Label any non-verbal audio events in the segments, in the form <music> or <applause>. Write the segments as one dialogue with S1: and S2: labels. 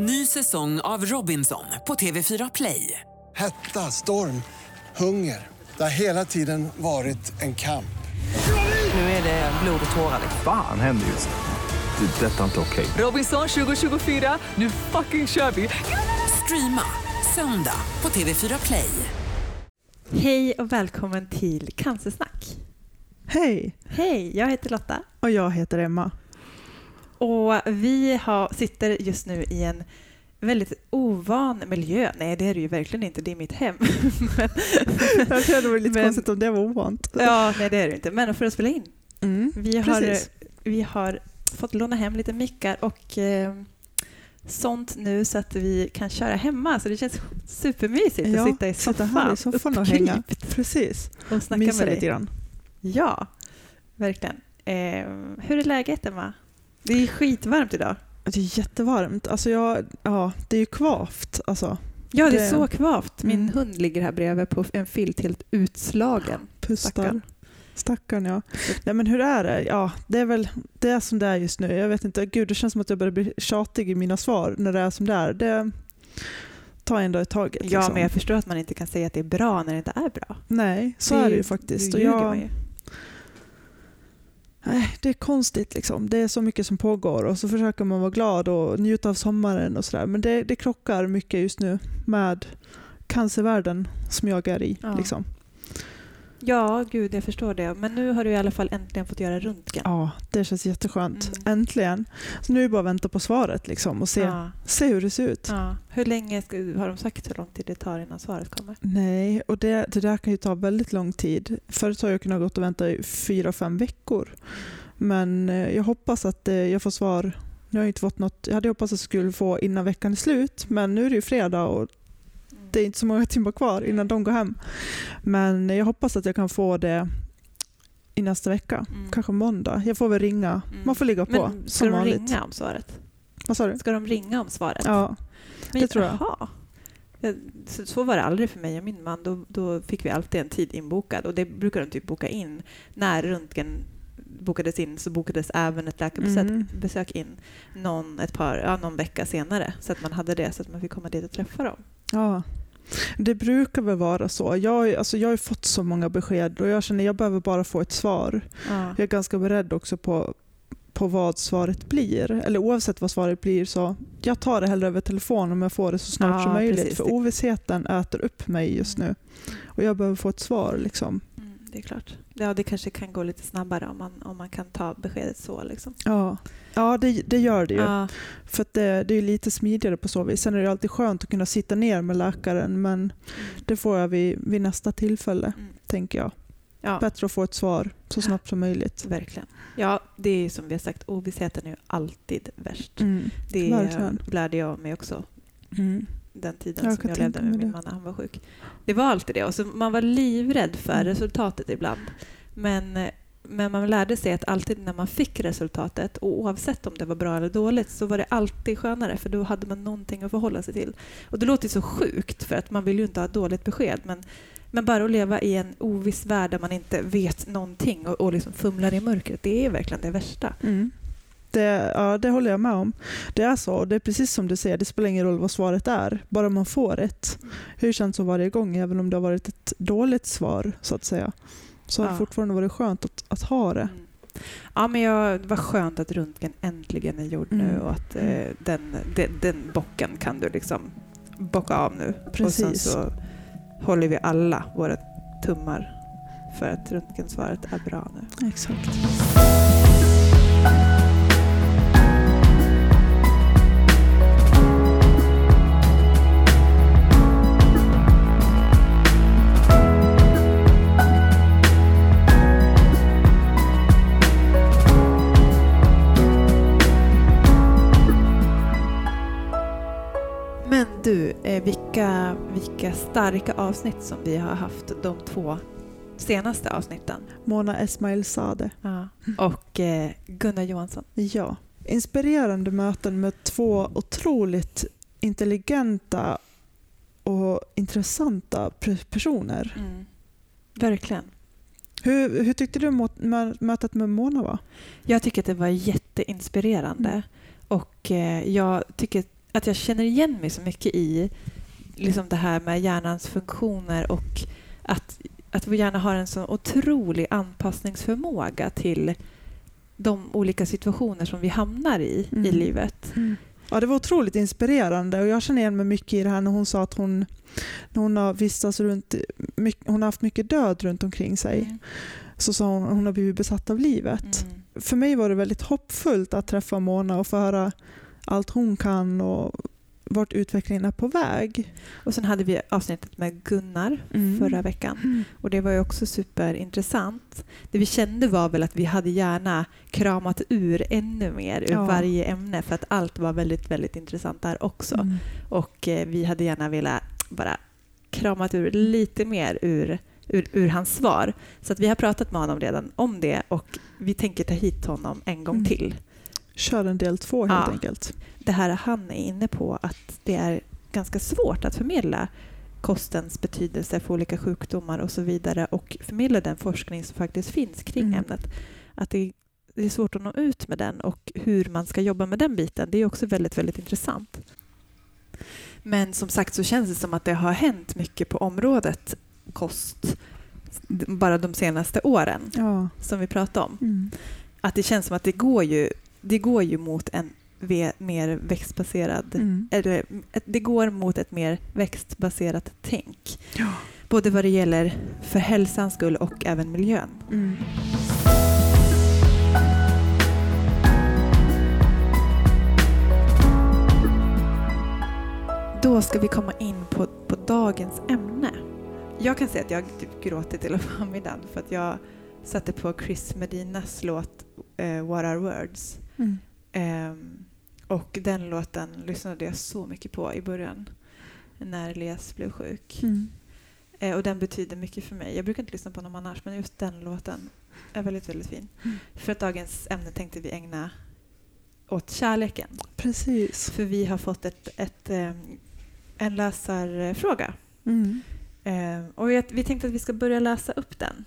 S1: Ny säsong av Robinson på TV4 Play.
S2: Hetta, storm, hunger. Det har hela tiden varit en kamp.
S1: Nu är det blod och tårar.
S3: Fan händer just nu. Det. är Detta är inte okej.
S1: Robinson 2024, nu fucking kör vi! Streama söndag på TV4 Play.
S4: Hej och välkommen till Cancersnack.
S5: Hej,
S4: Hej, jag heter Lotta
S5: och jag heter Emma.
S4: Och vi har, sitter just nu i en väldigt ovan miljö. Nej, det är det ju verkligen inte. Det är mitt hem. <laughs> men,
S5: Jag tror det var lite
S4: Men-
S5: konstigt om det var ovant.
S4: ja, nej, det är det inte. Men för att spela in.
S5: Mm,
S4: Vi har,
S5: precis.
S4: vi har fått låna hem lite mickar och eh, sånt nu så att vi kan köra hemma. Så det känns supermysigt
S5: Ja,
S4: att sitta i
S5: sitta
S4: soffan,
S5: här i soffan och hänga. Precis,
S4: och snacka
S5: mysa
S4: med dig.
S5: lite grann.
S4: Ja, verkligen. Eh, hur är läget, Emma? Det är skitvarmt idag.
S5: Det är jättevarmt. Alltså jag, ja, det är ju kvavt. Alltså,
S4: Ja, det är
S5: Det-
S4: så kvavt. Min
S5: Mm.
S4: hund ligger här bredvid på en filt helt utslagen.
S5: pustar.
S4: Stackarn.
S5: Stackarn ja. Nej men hur är det? Ja, det är väl det är som det är just nu. Jag vet inte, gud det känns som att jag börjar bli tjatig i mina svar när det är som det är. Det tar en dag i taget.
S4: Ja,
S5: liksom.
S4: men jag förstår att man inte kan säga att det är bra när det inte är bra.
S5: Nej, så är det ju faktiskt.
S4: Då
S5: Och jag. Nej, det är konstigt liksom. Det är så mycket som pågår och så försöker man vara glad och njuta av sommaren och sådär. Men det, det krockar mycket just nu med cancervärlden som jag är i.
S4: Ja.
S5: Liksom.
S4: Ja, gud, jag förstår det. Men nu har du i alla fall äntligen fått göra röntgen.
S5: Ja, det känns jätteskönt.
S4: Mm.
S5: Äntligen. Så nu är det bara att vänta på svaret liksom och se,
S4: Ja,
S5: se hur det ser ut.
S4: ja. Hur länge ska, har de sagt hur lång tid det tar innan svaret kommer?
S5: Nej, och det, det där kan ju ta väldigt lång tid. Förut har jag kunnat gått och vänta i fyra, fem veckor. Men eh, jag hoppas att eh, jag får svar. Nu har jag inte fått något. Jag hade hoppats att jag skulle få innan veckan är slut, men nu är det ju fredag och det är inte så många timmar kvar innan de går hem. Men jag hoppas att jag kan få det i nästa vecka.
S4: Mm.
S5: Kanske måndag. Jag får väl ringa.
S4: Mm.
S5: Man får ligga på
S4: Men ska de
S5: vanligt.
S4: ringa om svaret?
S5: Vad sa du?
S4: Ska de ringa om svaret?
S5: Ja,
S4: Men,
S5: det tror jag.
S4: Jaha. Ja, Så, så var det aldrig för mig och min man. Då, då fick vi alltid en tid inbokad och det brukar de typ boka in. När röntgen bokades in så bokades även ett läkarbesök
S5: Mm.
S4: in någon, ett par, ja, någon vecka senare så att man hade det så att man fick komma dit och träffa dem.
S5: Ja, det brukar väl vara så. Jag, alltså jag har fått så många besked och jag känner att jag behöver bara få ett svar.
S4: Ja.
S5: Jag är ganska beredd också på, på vad svaret blir. Eller oavsett vad svaret blir så jag tar det hellre över telefon om jag får det så snart
S4: Ja,
S5: som möjligt.
S4: precis.
S5: För ovissheten äter upp mig just nu. Och jag behöver få ett svar. Liksom.
S4: Det är klart. Ja, det kanske kan gå lite snabbare om man, om man kan ta beskedet så. Liksom.
S5: Ja, ja det, det gör det ju.
S4: Ja,
S5: För det, det är lite smidigare på så vis. Sen är det alltid skönt att kunna sitta ner med läkaren men
S4: mm,
S5: det får jag vid, vid nästa tillfälle,
S4: mm.
S5: tänker jag.
S4: ja.
S5: Bättre att få ett svar så snabbt som möjligt.
S4: Verkligen. Ja, det är som vi har sagt, ovissheten är ju alltid värst.
S5: Mm.
S4: Det
S5: verkligen.
S4: lärde jag mig också
S5: Mm.
S4: Den tiden
S5: Jag
S4: som jag levde med min man när han var sjuk. Det var alltid det. Och så man var livrädd för
S5: Mm.
S4: resultatet ibland. Men, men man lärde sig att alltid när man fick resultatet, och oavsett om det var bra eller dåligt, så var det alltid skönare för då hade man någonting att förhålla sig till. Och det låter så sjukt för att man vill ju inte ha ett dåligt besked men, men bara att leva i en oviss värld där man inte vet någonting och, och liksom fumlar i mörkret, det är verkligen det värsta.
S5: Mm. Det, ja, det håller jag med om. Det är så. Det är precis som du säger, det spelar ingen roll vad svaret är. Bara man får ett. Hur känns det varje gång, även om det har varit ett dåligt svar så att säga. Så har det
S4: Ja.
S5: fortfarande varit skönt att, att ha det.
S4: Mm. Ja, men jag, det var skönt att röntgen äntligen är gjord nu
S5: Mm.
S4: och att eh, den, den, den bocken kan du liksom bocka av nu. Och sen
S5: Precis.
S4: så håller vi alla våra tummar för att röntgensvaret är bra nu.
S5: Exakt.
S4: Eh, vilka, vilka starka avsnitt som vi har haft de två senaste avsnitten.
S5: Mona Esmail Sade.
S4: Ja. Och eh, Gunnar Johansson.
S5: Ja. Inspirerande möten med två otroligt intelligenta och intressanta personer.
S4: Mm. Verkligen.
S5: Hur, hur tyckte du mot, mö, mötet med Mona var?
S4: Jag tycker att det var jätteinspirerande.
S5: Mm.
S4: Och eh, jag tycker att jag känner igen mig så mycket i liksom det här med hjärnans funktioner och att, att vår hjärna har en så otrolig anpassningsförmåga till de olika situationer som vi hamnar i i
S5: Mm.
S4: livet.
S5: Ja, det var otroligt inspirerande och jag känner igen mig mycket i det här när hon sa att hon, när hon har vistats runt, mycket, hon har haft mycket död runt omkring sig.
S4: Mm.
S5: Så sa hon att hon har blivit besatt av livet.
S4: Mm.
S5: För mig var det väldigt hoppfullt att träffa Mona och få höra allt hon kan och vart utvecklingen är på väg.
S4: Och sen hade vi avsnittet med Gunnar
S5: Mm.
S4: förra veckan. Och det var ju också superintressant. Det vi kände var väl att vi hade gärna kramat ur ännu mer ur
S5: Ja.
S4: varje ämne för att allt var väldigt, väldigt intressant där också.
S5: Mm.
S4: Och eh, vi hade gärna velat bara kramat ur lite mer ur, ur, ur hans svar. Så att vi har pratat med honom redan om det och vi tänker ta hit honom en gång
S5: Mm.
S4: till.
S5: Kör en del två helt
S4: Ja.
S5: enkelt.
S4: Det här han är inne på att det är ganska svårt att förmedla kostens betydelse för olika sjukdomar och så vidare och förmedla den forskning som faktiskt finns kring
S5: Mm.
S4: ämnet. Att det, det är svårt att nå ut med den och hur man ska jobba med den biten. Det är också väldigt, väldigt intressant. Men som sagt så känns det som att det har hänt mycket på området kost bara de senaste åren
S5: Ja.
S4: som vi pratade om.
S5: Mm.
S4: Att det känns som att det går ju, det går ju mot en mer växtbaserad
S5: Mm.
S4: eller, det går mot ett mer växtbaserat tänk.
S5: Ja.
S4: Både vad det gäller för hälsans skull och även miljön.
S5: Mm.
S4: Då ska vi komma in på, på dagens ämne. Jag kan säga att jag typ gråtit hela <laughs> förmiddagen för att jag satte på Chris Medinas låt eh, What Are Words.
S5: Mm.
S4: Ehm, och den låten lyssnade jag så mycket på i början när Elias blev sjuk.
S5: Mm.
S4: Eh, och den betyder mycket för mig. Jag brukar inte lyssna på någon annars men just den låten är väldigt, väldigt fin.
S5: Mm.
S4: För att dagens ämne tänkte vi ägna åt kärleken.
S5: Precis.
S4: För vi har fått ett, ett, eh, en läsarfråga.
S5: Mm.
S4: Eh, och vi tänkte att vi ska börja läsa upp den.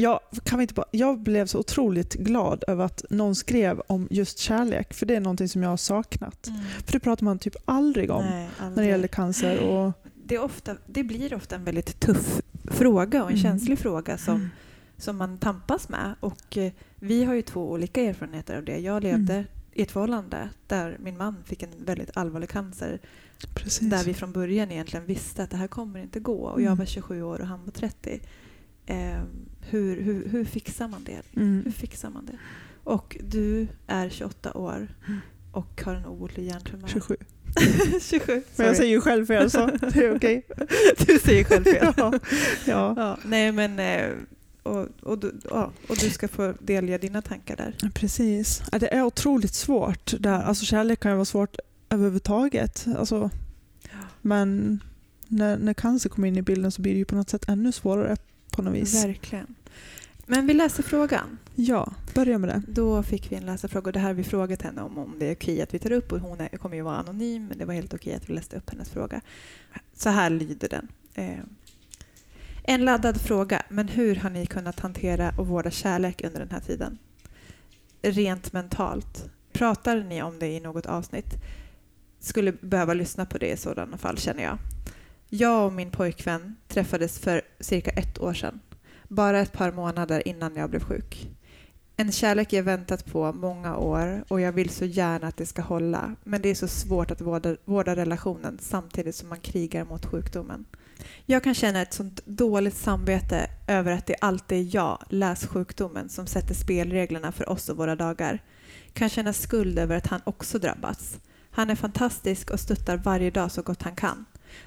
S5: Ja, kan vi inte bara, jag blev så otroligt glad över att någon skrev om just kärlek, för det är någonting som jag har saknat. För det pratar man typ aldrig om
S4: Nej,
S5: när det
S4: aldrig.
S5: gäller cancer. Och,
S4: det, ofta, det blir ofta en väldigt tuff fråga och en
S5: Mm.
S4: känslig fråga som, som man tampas med. Och eh, vi har ju två olika erfarenheter av det. Jag levde
S5: Mm.
S4: i ett förhållande där min man fick en väldigt allvarlig cancer.
S5: precis.
S4: Där vi från början egentligen visste att det här kommer inte gå. Och jag
S5: Mm.
S4: var 27 år och han var 30. Eh, hur, hur, hur fixar man det?
S5: Mm.
S4: Hur fixar man det? Och du är 28 år och har en obotlig hjärntumör.
S5: 27.
S4: 27. <laughs>
S5: Men jag säger ju själv fel så det är okej. <laughs>
S4: Du säger själv fel.
S5: ja. Ja.
S4: Ja, nej men eh, och, och, du, ja, och du ska få delge dina tankar där.
S5: Precis. Det är otroligt svårt. Där. Alltså, kärlek kan ju vara svårt överhuvudtaget. Alltså, men när, när cancer kommer in i bilden så blir det ju på något sätt ännu svårare på något vis.
S4: Verkligen. Men vi läser frågan.
S5: Ja, börja med det.
S4: Då fick vi en läsarfråga och det här har vi frågat henne om, om det är okej att vi tar upp och hon är, kommer ju vara anonym men det var helt okej att vi läste upp hennes fråga. Så här lyder den. Eh, en laddad fråga, men hur har ni kunnat hantera och vårda kärlek under den här tiden? Rent mentalt. Pratar ni om det i något avsnitt? Skulle behöva lyssna på det i sådana fall känner jag. Jag och min pojkvän träffades för cirka ett år sedan. Bara ett par månader innan jag blev sjuk. En kärlek jag väntat på många år och jag vill så gärna att det ska hålla. Men det är så svårt att vårda, vårda relationen samtidigt som man krigar mot sjukdomen. Jag kan känna ett sånt dåligt samvete över att det alltid är jag, läs sjukdomen, som sätter spelreglerna för oss och våra dagar. Kan känna skuld över att han också drabbats. Han är fantastisk och stöttar varje dag så gott han kan.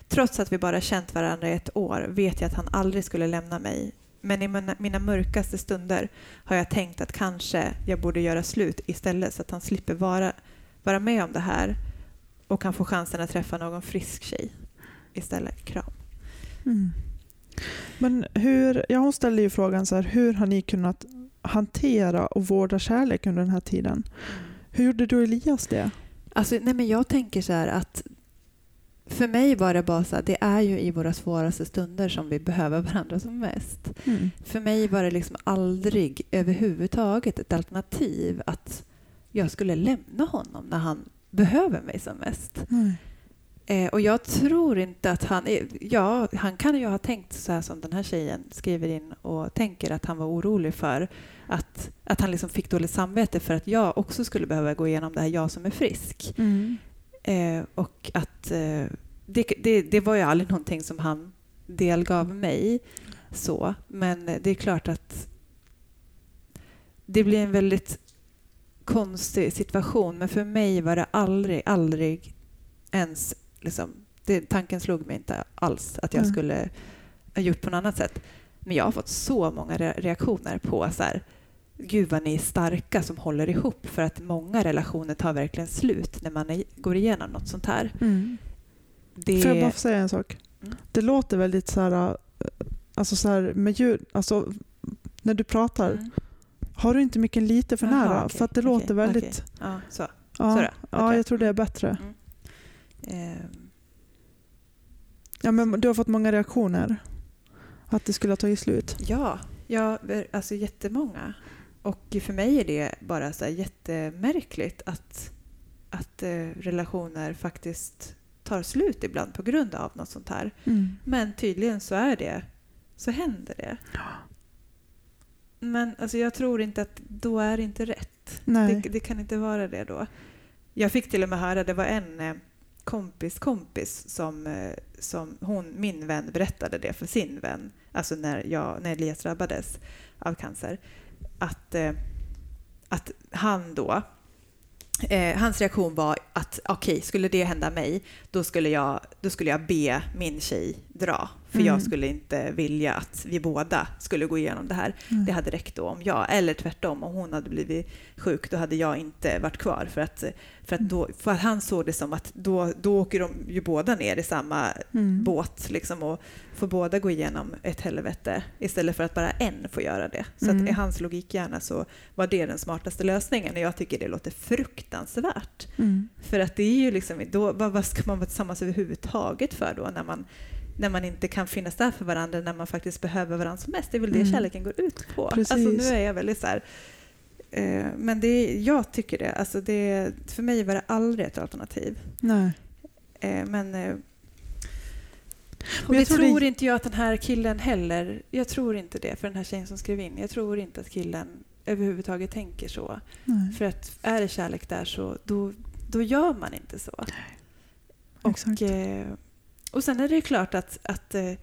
S4: Trots att vi bara känt varandra i ett år vet jag att han aldrig skulle lämna mig. Men i mina, mörkaste stunder har jag tänkt att kanske jag borde göra slut istället så att han slipper vara, vara med om det här och kan få chansen att träffa någon frisk tjej istället. Kram.
S5: Mm. Men hur, ja, hon ställde ju frågan så här, hur har ni kunnat hantera och vårda kärlek under den här tiden? Hur gjorde du Elias det?
S4: Alltså, nej men jag tänker så här att för mig var det bara så här, det är ju i våra svåraste stunder som vi behöver varandra som mest.
S5: Mm.
S4: För mig var det liksom aldrig överhuvudtaget ett alternativ att jag skulle lämna honom när han behöver mig som mest.
S5: Nej.
S4: Eh, och jag tror inte att han... är- Ja, han kan ju ha tänkt så här som den här tjejen skriver in och tänker att han var orolig för att, att han liksom fick dåligt samvete för att jag också skulle behöva gå igenom det här, jag som är frisk.
S5: Mm.
S4: Eh, och att eh, det, det, det var ju aldrig någonting som han delgav mig. så. Men det är klart att det blir en väldigt konstig situation. Men för mig var det aldrig, aldrig ens... Liksom, det, tanken slog mig inte alls att jag
S5: Mm.
S4: skulle ha gjort på något annat sätt. Men jag har fått så många re- reaktioner på så här, gud vad ni är starka som håller ihop för att många relationer tar verkligen slut när man är, går igenom något sånt här.
S5: Mm.
S4: Det,
S5: Får jag bara säga en sak?
S4: Mm.
S5: Det låter väldigt så här, äh, alltså så här med ljud, alltså när du pratar,
S4: Mm.
S5: har du inte micken lite för
S4: Jaha,
S5: nära?
S4: okej,
S5: för att det
S4: okej,
S5: låter väldigt...
S4: okej. Ja, så.
S5: Ja,
S4: Så då,
S5: ja, jag tror det är bättre.
S4: Ehm,
S5: Ja, men du har fått många reaktioner. Att det skulle ha tagit slut.
S4: ja, ja, alltså jättemånga. Och för mig är det bara så jättemärkligt att, att eh, relationer faktiskt tar slut ibland på grund av något sånt här.
S5: Mm.
S4: Men tydligen så är det, så händer det. Men alltså, jag tror inte att då är det inte rätt. Det, det kan inte vara det då. Jag fick till och med höra, det var en eh, kompis kompis som, eh, som hon, min vän berättade det för sin vän, alltså när, jag, när Elias drabbades av cancer, att, eh, att han då Eh, hans reaktion var att okej, skulle det hända mig, då skulle, jag, då skulle jag be min tjej dra. För
S5: Mm.
S4: jag skulle inte vilja att vi båda skulle gå igenom det här.
S5: Mm.
S4: Det hade räckt då om jag, eller tvärtom, om hon hade blivit sjuk, då hade jag inte varit kvar. För att, för att, då, för att han såg det som att då, då åker de ju båda ner i samma
S5: Mm.
S4: båt liksom, och får båda gå igenom ett helvete istället för att bara en får göra det. Så
S5: Mm.
S4: att i hans logikhjärna så var det den smartaste lösningen och jag tycker det låter fruktansvärt.
S5: Mm.
S4: För att det är ju liksom, då, vad, vad ska man vara tillsammans överhuvudtaget för då när man, när man inte kan finnas där för varandra när man faktiskt behöver varandra som mest? Det är väl det
S5: Mm.
S4: kärleken går ut på.
S5: Precis.
S4: Alltså nu är jag väldigt så här, eh, men det, jag tycker det. Alltså det. För mig var det aldrig ett alternativ.
S5: Nej.
S4: Eh, men eh, och det
S5: tror det-
S4: inte jag att den här killen heller. Jag tror inte det för den här tjejen som skrev in. Jag tror inte att killen överhuvudtaget tänker så.
S5: Nej.
S4: För att är det kärlek där så då, då gör man inte så.
S5: Exakt.
S4: Och, eh, och sen är det klart att, att eh,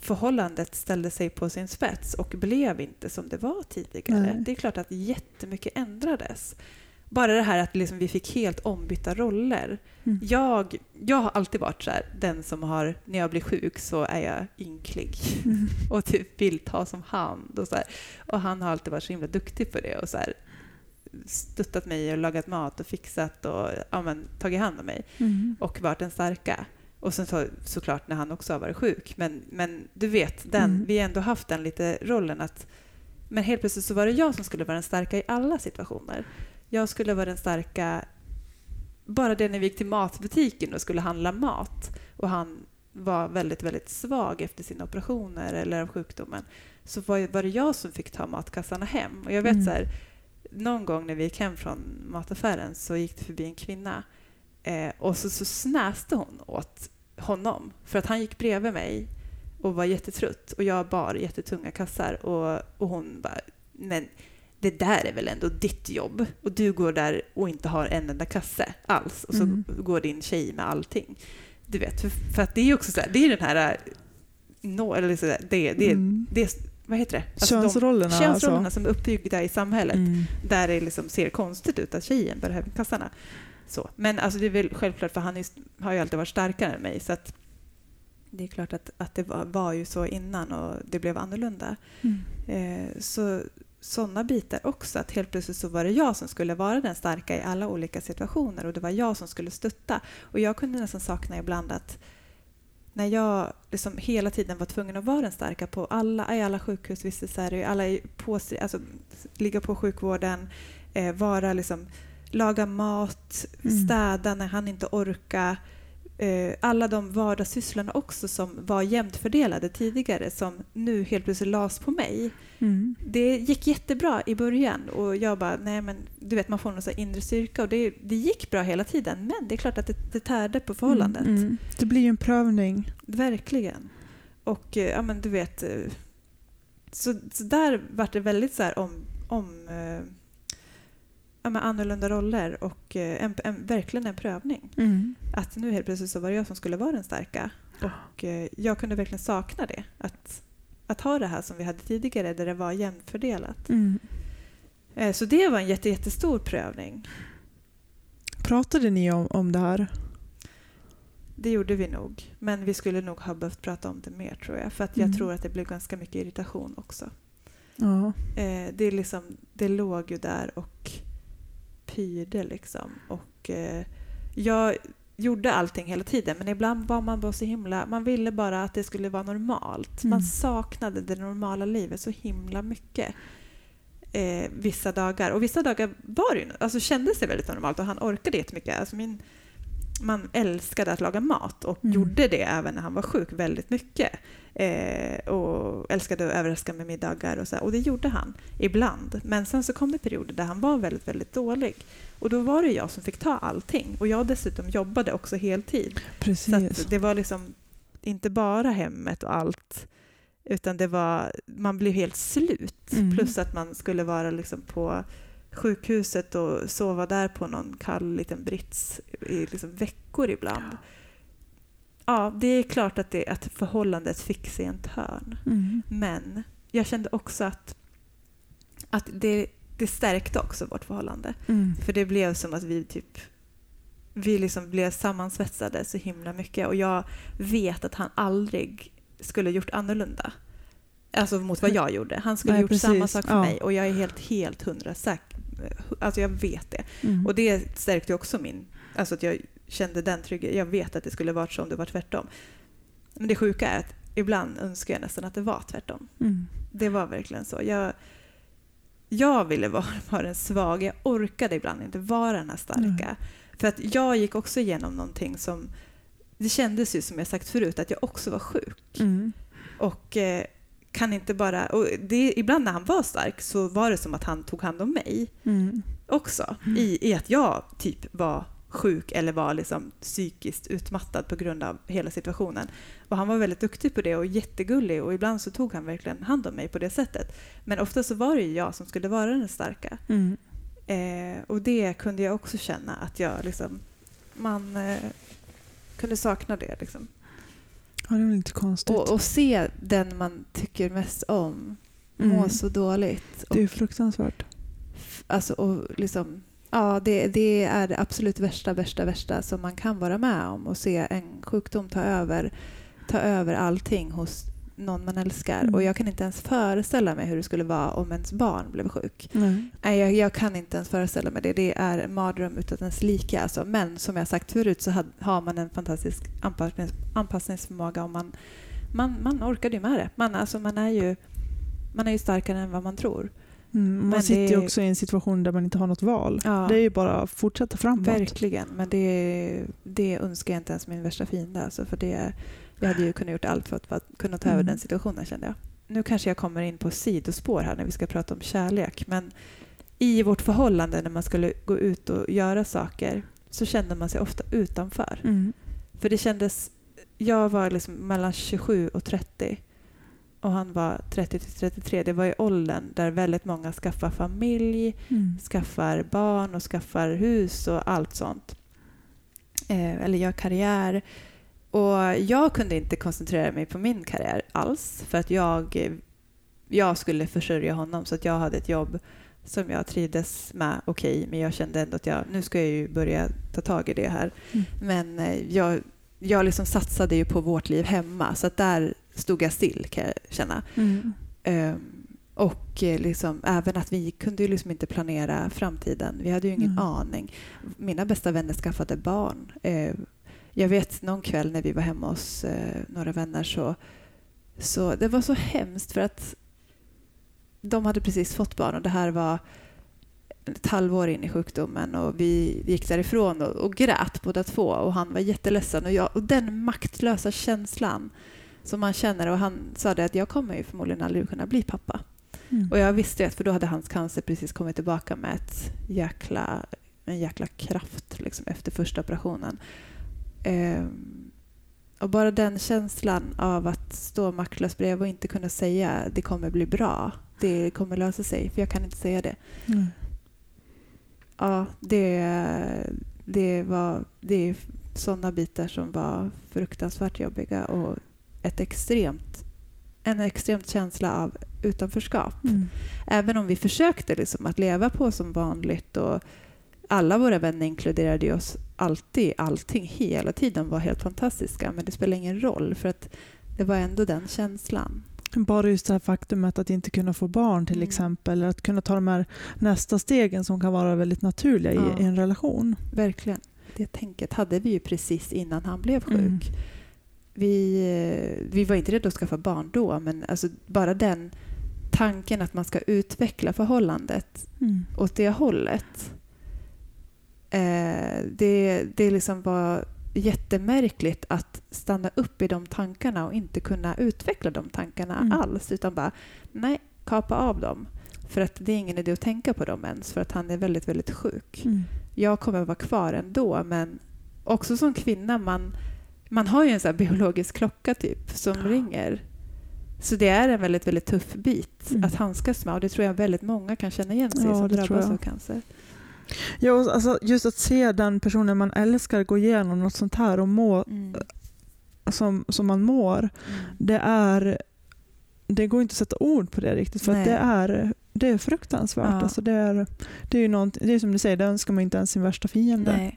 S4: förhållandet ställde sig på sin spets och blev inte som det var tidigare.
S5: Nej.
S4: Det är klart att jättemycket ändrades. Bara det här att liksom vi fick helt ombytta roller.
S5: Mm.
S4: Jag, jag har alltid varit så här, den som har, när jag blir sjuk så är jag ynklig
S5: Mm. <laughs>
S4: och typ vill ta som hand. Och, så här. och han har alltid varit så himla duktig på det och så här, stöttat mig och lagat mat och fixat och ja, men, tagit hand om mig
S5: Mm.
S4: och varit den starka. Och sen så, såklart när han också har varit sjuk. Men, men du vet, den,
S5: Mm.
S4: vi har ändå haft den lite rollen att... Men helt plötsligt så var det jag som skulle vara den starka i alla situationer. Jag skulle vara den starka... Bara det när vi gick till matbutiken och skulle handla mat och han var väldigt, väldigt svag efter sina operationer eller av sjukdomen så var, var det jag som fick ta matkassarna hem. Och jag vet
S5: Mm.
S4: så här, någon gång när vi gick hem från mataffären så gick det förbi en kvinna eh, och så, så snäste hon åt honom för att han gick bredvid mig och var jättetrött och jag bar jättetunga kassar och, och hon bara men det där är väl ändå ditt jobb och du går där och inte har en enda kasse alls och så
S5: Mm.
S4: går din tjej med allting. Du vet, för, för att det är ju också så här, det är den här eh, no, eller så där, det, det,
S5: Mm.
S4: det, vad heter det? Alltså de
S5: Könsrollerna.
S4: könsrollerna
S5: alltså.
S4: som är uppbyggda i samhället
S5: Mm.
S4: där det liksom ser konstigt ut att tjejen bär hem kassarna. Så. Men alltså det är väl självklart, för han är, har ju alltid varit starkare än mig. Så att det är klart att, att det var, var ju så innan och det blev annorlunda.
S5: Mm.
S4: Eh, så sådana bitar också, att helt plötsligt så var det jag som skulle vara den starka i alla olika situationer och det var jag som skulle stötta. Och jag kunde nästan sakna ibland att när jag liksom hela tiden var tvungen att vara den starka på alla, i alla sjukhusvistelser, alla på, alltså, ligga på sjukvården, eh, vara liksom, laga mat,
S5: Mm.
S4: städa när han inte orkar, eh, alla de vardagssysslorna också som var jämnt fördelade tidigare som nu helt plötsligt lades på mig.
S5: Mm.
S4: Det gick jättebra i början och jag bara, nej men du vet man får någon så inre styrka och det, det gick bra hela tiden men det är klart att det, det tärde på förhållandet.
S5: Mm, mm. Det blir ju en prövning.
S4: Verkligen. Och eh, ja men du vet, eh, så, så där vart det väldigt så här om, om men annorlunda roller och eh, en, en, verkligen en prövning.
S5: Mm.
S4: Att nu helt plötsligt så var det jag som skulle vara den starka. Och eh, jag kunde verkligen sakna det. Att, att ha det här som vi hade tidigare där det var jämnt fördelat.
S5: Mm.
S4: Eh, Så det var en jätte, jättestor prövning.
S5: Pratade ni om, om det här?
S4: Det gjorde vi nog. Men vi skulle nog ha behövt prata om det mer tror jag. För att jag
S5: Mm.
S4: tror att det blev ganska mycket irritation också.
S5: Ja.
S4: Det, är liksom, det låg ju där och pyrde liksom. Och eh, jag gjorde allting hela tiden men ibland var man bara så himla... Man ville bara att det skulle vara normalt. Man
S5: Mm.
S4: saknade det normala livet så himla mycket. Eh, vissa dagar. Och vissa dagar var det ju, alltså kändes det väldigt normalt och han orkade jättemycket. Alltså min man älskade att laga mat och
S5: Mm.
S4: gjorde det även när han var sjuk väldigt mycket. Eh, och älskade att överraska med middagar och så. här. Och det gjorde han ibland. Men sen så kom det perioder där han var väldigt, väldigt dålig. Och då var det jag som fick ta allting. Och jag dessutom jobbade också heltid.
S5: Precis.
S4: Så det var liksom inte bara hemmet och allt. Utan det var, man blev helt slut.
S5: Mm.
S4: Plus att man skulle vara liksom på sjukhuset och sova där på någon kall liten brits i liksom veckor ibland. Ja, det är klart att, det, att förhållandet fick sig en törn.
S5: Mm.
S4: Men jag kände också att, att det, det stärkte också vårt förhållande.
S5: Mm.
S4: För det blev som att vi typ vi liksom blev sammansvetsade så himla mycket och jag vet att han aldrig skulle gjort annorlunda. Alltså mot vad jag gjorde. Han skulle
S5: Nej,
S4: gjort
S5: precis.
S4: samma sak för
S5: Ja.
S4: mig och jag är helt, helt hundra säker. Alltså jag vet det.
S5: Mm.
S4: Och det stärkte också min, alltså att jag kände den tryggheten. Jag vet att det skulle varit så om det var tvärtom. Men det sjuka är att ibland önskar jag nästan att det var tvärtom.
S5: Mm.
S4: Det var verkligen så. Jag, jag ville vara, <laughs> vara den svaga. Jag orkade ibland inte vara den här starka. För att jag gick också igenom någonting som... Det kändes ju som jag sagt förut att jag också var sjuk.
S5: Mm.
S4: Och eh, kan inte bara... Och det, ibland när han var stark så var det som att han tog hand om mig
S5: Mm.
S4: också. I, I att jag typ var sjuk eller var liksom psykiskt utmattad på grund av hela situationen. Och han var väldigt duktig på det och jättegullig och ibland så tog han verkligen hand om mig på det sättet. Men ofta så var det ju jag som skulle vara den starka.
S5: Mm.
S4: Eh, och det kunde jag också känna att jag liksom... Man eh, kunde sakna det liksom.
S5: Ja, det är väl inte konstigt.
S4: Och, och se den man tycker mest om må
S5: Mm.
S4: så dåligt.
S5: det är fruktansvärt.
S4: alltså, och liksom, ja, det, det är det absolut värsta, värsta, värsta som man kan vara med om. Och se en sjukdom ta över, ta över allting hos någon man älskar.
S5: Mm.
S4: Och jag kan inte ens föreställa mig hur det skulle vara om ens barn blev sjuk.
S5: Nej.
S4: Jag, jag kan inte ens föreställa mig det. Det är en mardröm utan dess like. Alltså. Men som jag sagt förut så har man en fantastisk anpassnings, anpassningsförmåga och man, man, man orkar ju med det. Man, alltså, man, är ju, man är ju starkare än vad man tror.
S5: Mm. Man
S4: Men
S5: sitter ju också i en situation där man inte har något val.
S4: Ja.
S5: Det är ju bara att fortsätta framåt.
S4: Verkligen. Men det, det önskar jag inte ens min värsta fiende. Alltså, för det, jag hade ju kunnat gjort allt för att, kunna ta över
S5: Mm.
S4: den situationen kände jag. Nu kanske jag kommer in på sidospår här när vi ska prata om kärlek. Men i vårt förhållande när man skulle gå ut och göra saker så kände man sig ofta utanför.
S5: Mm.
S4: För det kändes... Jag var liksom mellan 27 och 30 och han var 30 till 33. Det var i åldern där väldigt många skaffar familj,
S5: Mm.
S4: skaffar barn och skaffar hus och allt sånt. Eh, eller gör karriär. Och jag kunde inte koncentrera mig på min karriär alls för att jag, jag skulle försörja honom så att jag hade ett jobb som jag trivdes med okej men jag kände ändå att jag, nu ska jag ju börja ta tag i det här.
S5: Mm.
S4: Men eh, jag, jag liksom satsade ju på vårt liv hemma så att där stod jag still kan jag känna.
S5: Mm.
S4: Ehm, och eh, liksom, även att vi kunde ju liksom inte planera framtiden. Vi hade ju ingen
S5: Mm.
S4: aning. Mina bästa vänner skaffade barn. Ehm, jag vet någon kväll när vi var hemma hos eh, några vänner så, så det var så hemskt för att de hade precis fått barn och det här var ett halvår in i sjukdomen och vi gick därifrån och, och grät båda två och han var jätteledsen och, jag, och den maktlösa känslan som man känner och han sa det att jag kommer ju förmodligen aldrig kunna bli pappa.
S5: Mm.
S4: Och jag visste ju att för då hade hans cancer precis kommit tillbaka med ett jäkla, en jäkla kraft liksom, efter första operationen. Ehm, och bara den känslan av att stå maktlös bredvid och inte kunna säga det kommer bli bra, det kommer lösa sig, för jag kan inte säga det.
S5: Mm.
S4: Ja, det, det var det är sådana bitar som var fruktansvärt jobbiga och ett extremt, en extremt känsla av utanförskap.
S5: Mm.
S4: Även om vi försökte liksom att leva på som vanligt och alla våra vänner inkluderade oss alltid. Allting hela tiden var helt fantastiska men det spelar ingen roll för att det var ändå den känslan.
S5: Bara just det här faktumet att inte kunna få barn till
S4: Mm.
S5: exempel, eller att kunna ta de här nästa stegen som kan vara väldigt naturliga i,
S4: Ja.
S5: i en relation.
S4: Verkligen. Det tänket hade vi ju precis innan han blev sjuk.
S5: Mm.
S4: Vi, eh, vi var inte redo att skaffa barn då men alltså bara den tanken att man ska utveckla förhållandet
S5: Mm.
S4: åt det hållet. Eh, det, det liksom var jättemärkligt att stanna upp i de tankarna och inte kunna utveckla de tankarna
S5: Mm.
S4: alls. Utan bara, nej, kapa av dem. För att det är ingen idé att tänka på dem ens, för att han är väldigt, väldigt sjuk.
S5: Mm.
S4: Jag kommer att vara kvar ändå, men också som kvinna, man, man har ju en här biologisk klocka typ som ringer. Så det är en väldigt, väldigt tuff bit
S5: Mm.
S4: att handskas med och det tror jag väldigt många kan känna igen sig
S5: Ja,
S4: som drabbas av cancer.
S5: Ja, alltså just att se den personen man älskar gå igenom något sånt här och må
S4: Mm.
S5: som, som man mår,
S4: Mm.
S5: det är det går inte att sätta ord på det riktigt för det är, det är fruktansvärt.
S4: Ja.
S5: Alltså det, är, det är ju någonting, det är som du säger, det önskar man inte ens sin värsta fiende.
S4: Nej.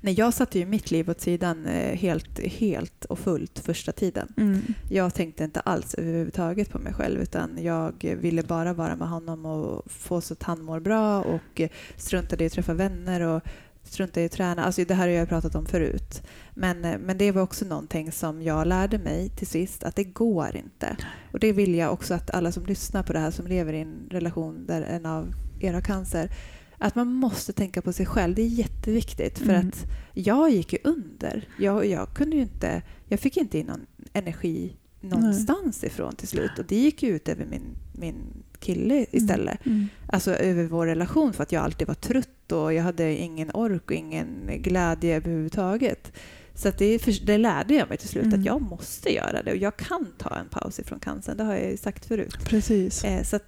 S4: Nej, jag satte ju mitt liv åt sidan eh, helt, helt och fullt första tiden.
S5: Mm.
S4: Jag tänkte inte alls överhuvudtaget på mig själv utan jag ville bara vara med honom och få så att han mår bra och struntade i att träffa vänner och struntade i att träna. Alltså det här har jag pratat om förut. Men, eh, men det var också någonting som jag lärde mig till sist att det går inte. Och det vill jag också att alla som lyssnar på det här som lever i en relation där en av er har cancer att man måste tänka på sig själv. Det är jätteviktigt för
S5: Mm.
S4: att jag gick ju under. Jag, jag kunde inte, jag fick inte in någon energi någonstans ifrån till slut och det gick ju ut över min, min kille istället.
S5: Mm.
S4: Alltså över vår relation för att jag alltid var trött och jag hade ingen ork och ingen glädje överhuvudtaget. Så det, det lärde jag mig till slut
S5: Mm.
S4: att jag måste göra det och jag kan ta en paus ifrån cancern. Det har jag sagt förut.
S5: Precis.
S4: Eh, så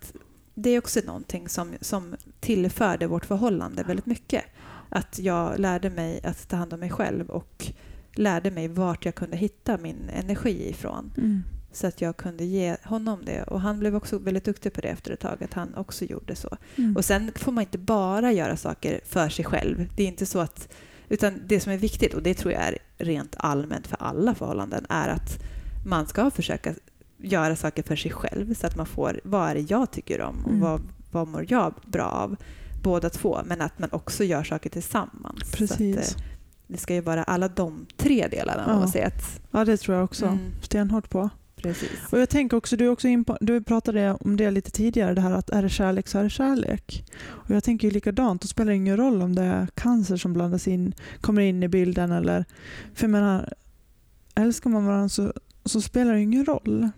S4: det är också någonting som, som tillförde vårt förhållande väldigt mycket. Att jag lärde mig att ta hand om mig själv och lärde mig vart jag kunde hitta min energi ifrån.
S5: Mm.
S4: Så att jag kunde ge honom det. Och han blev också väldigt duktig på det efter ett tag, att han också gjorde så.
S5: Mm.
S4: Och sen får man inte bara göra saker för sig själv. Det är inte så att... Utan det som är viktigt, och det tror jag är rent allmänt för alla förhållanden, är att man ska försöka göra saker för sig själv så att man får, vad är det jag tycker om och
S5: Mm.
S4: vad, vad mår jag bra av? Båda två, men att man också gör saker tillsammans. Så
S5: Precis.
S4: att, eh, det ska ju vara alla de tre delarna,
S5: Ja.
S4: man säger att...
S5: Ja, det tror jag också.
S4: Mm.
S5: Stenhårt på.
S4: Precis.
S5: Och jag tänker också, du, är också in på, du pratade om det lite tidigare, det här att är det kärlek så är det kärlek. Och jag tänker ju likadant, då spelar det ingen roll om det är cancer som blandas in, kommer in i bilden eller... För jag menar, älskar man varandra så, så spelar det ingen roll.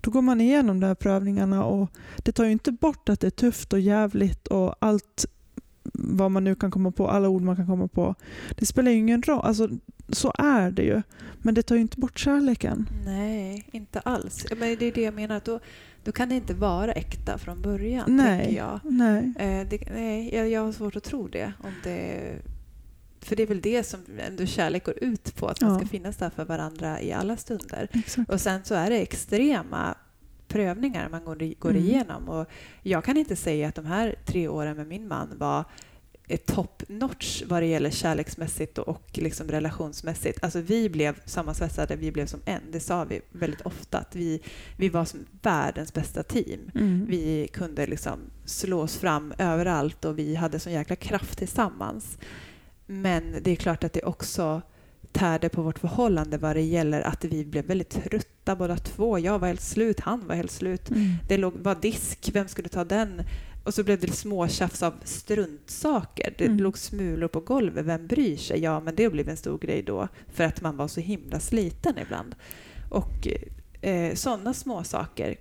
S5: Då går man igenom de här prövningarna och det tar ju inte bort att det är tufft och jävligt och allt vad man nu kan komma på, alla ord man kan komma på. Det spelar ju ingen roll, alltså så är det ju. Men det tar ju inte bort kärleken.
S4: Nej, inte alls. Men det är det jag menar. Att då, då kan det inte vara äkta från början,
S5: Nej.
S4: jag.
S5: Nej.
S4: Eh, det, nej, jag, jag har svårt att tro det. Om det. För det är väl det som ändå kärlek går ut på, att man
S5: Ja.
S4: ska finnas där för varandra i alla stunder.
S5: Exakt.
S4: Och sen så är det extrema prövningar man går, går
S5: Mm.
S4: igenom. Och jag kan inte säga att de här tre åren med min man var top notch vad det gäller kärleksmässigt och, och liksom relationsmässigt. Alltså vi blev sammansvetsade, vi blev som en. Det sa vi väldigt ofta, att vi, vi var som världens bästa team.
S5: Mm.
S4: Vi kunde liksom slå oss fram överallt och vi hade sån jäkla kraft tillsammans. Men det är klart att det också tärde på vårt förhållande vad det gäller att vi blev väldigt trötta båda två. Jag var helt slut, han var helt slut.
S5: Mm.
S4: Det låg, var disk, vem skulle ta den? och så blev det småtjafs av struntsaker. Det
S5: Mm.
S4: låg smulor på golvet. Vem bryr sig? Ja, men det blev en stor grej då för att man var så himla sliten ibland. Och eh, sådana små saker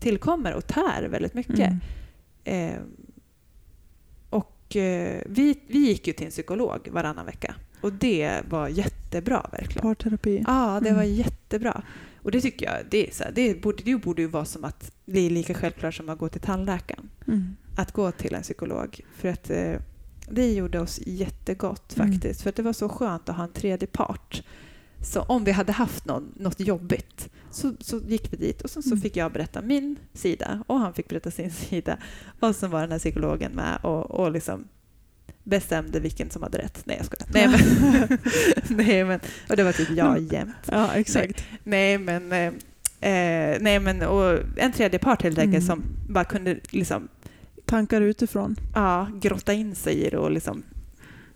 S4: tillkommer och tär väldigt mycket.
S5: Mm.
S4: Eh, och eh, vi, vi gick ju till en psykolog varannan vecka och det var jättebra verkligen.
S5: Parterapi.
S4: Ja, det var
S5: Mm.
S4: jättebra. Och det tycker jag, det, är så här, det, borde, det borde ju vara som att det är lika självklart som att gå till tandläkaren.
S5: Mm.
S4: Att gå till en psykolog. För att eh, det gjorde oss jättegott
S5: Mm.
S4: faktiskt. För att det var så skönt att ha en tredje part. Så om vi hade haft någon, något jobbigt så, så gick vi dit och så, så
S5: Mm.
S4: fick jag berätta min sida och han fick berätta sin <laughs> sida. Och så var den här psykologen med och, och liksom bestämde vilken som hade rätt. Nej, jag skojar. Nej, men, <laughs> nej, men, och det var typ jag jämt.
S5: Ja, exakt.
S4: Nej, men, eh, eh, nej, men och en tredje part helt enkelt
S5: Mm.
S4: som bara kunde liksom,
S5: Tankar utifrån.
S4: ja, grotta in sig i det och liksom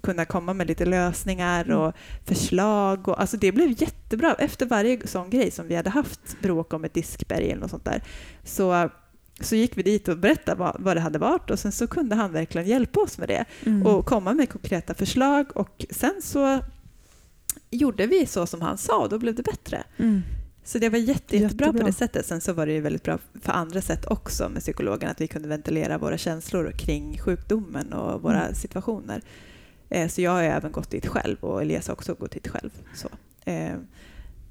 S4: kunna komma med lite lösningar
S5: Mm.
S4: och förslag. Och, alltså det blev jättebra. Efter varje sån grej som vi hade haft, bråk om ett diskberg eller något sånt där, så, så gick vi dit och berättade vad, vad det hade varit och sen så kunde han verkligen hjälpa oss med det
S5: Mm.
S4: och komma med konkreta förslag och sen så gjorde vi så som han sa och då blev det bättre.
S5: Mm.
S4: Så det var jätte, jättebra
S5: Jättebra.
S4: på det sättet. Sen så var det ju väldigt bra för andra sätt också med psykologen, att vi kunde ventilera våra känslor kring sjukdomen och våra
S5: Mm.
S4: situationer. Eh, Så jag har även gått dit själv och Elias har också gått dit själv. Så, eh,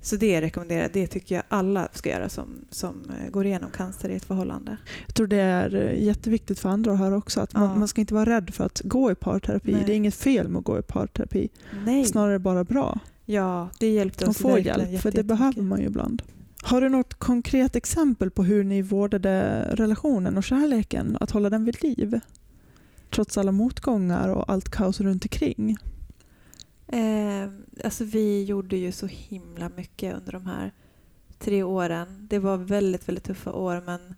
S4: så det rekommenderar Det tycker jag alla ska göra som, som eh, går igenom cancer i ett förhållande.
S5: Jag tror det är eh, jätteviktigt för andra att höra också. Att man,
S4: Ja.
S5: man ska inte vara rädd för att gå i parterapi.
S4: Nej.
S5: Det är inget fel med att gå i parterapi.
S4: Nej.
S5: Snarare bara bra.
S4: Ja, det hjälpte oss
S5: få
S4: verkligen
S5: hjälp, för det
S4: jätte-
S5: behöver man ju ibland. Har du något konkret exempel på hur ni vårdade relationen och kärleken, att hålla den vid liv? Trots alla motgångar och allt kaos runt omkring.
S4: Eh, alltså vi gjorde ju så himla mycket under de här tre åren. Det var väldigt, väldigt tuffa år men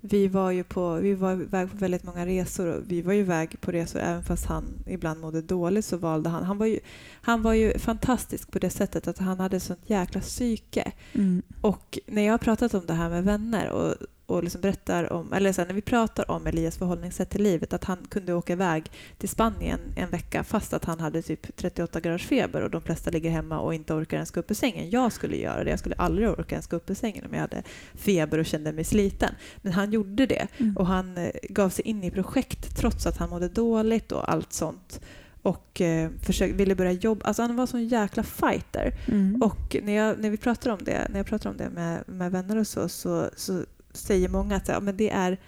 S4: vi var ju på, vi var iväg på väldigt många resor och vi var ju iväg på resor även fast han ibland mådde dåligt så valde han. Han var ju, han var ju fantastisk på det sättet att han hade sånt jäkla psyke.
S5: Mm.
S4: Och när jag har pratat om det här med vänner och, och liksom berättar om, eller så här, när vi pratar om Elias förhållningssätt till livet, att han kunde åka iväg till Spanien en vecka fast att han hade typ 38 graders feber och de flesta ligger hemma och inte orkar ens gå upp ur sängen. Jag skulle göra det, jag skulle aldrig orka ens gå upp ur sängen om jag hade feber och kände mig sliten. Men han gjorde det
S5: Mm.
S4: och han eh, gav sig in i projekt trots att han mådde dåligt och allt sånt. Och eh, försökte, ville börja jobba. Alltså han var sån jäkla fighter.
S5: Mm.
S4: Och när, jag, när vi pratar om det, när jag pratar om det med, med vänner och så, så, så säger många att ja, men det, är,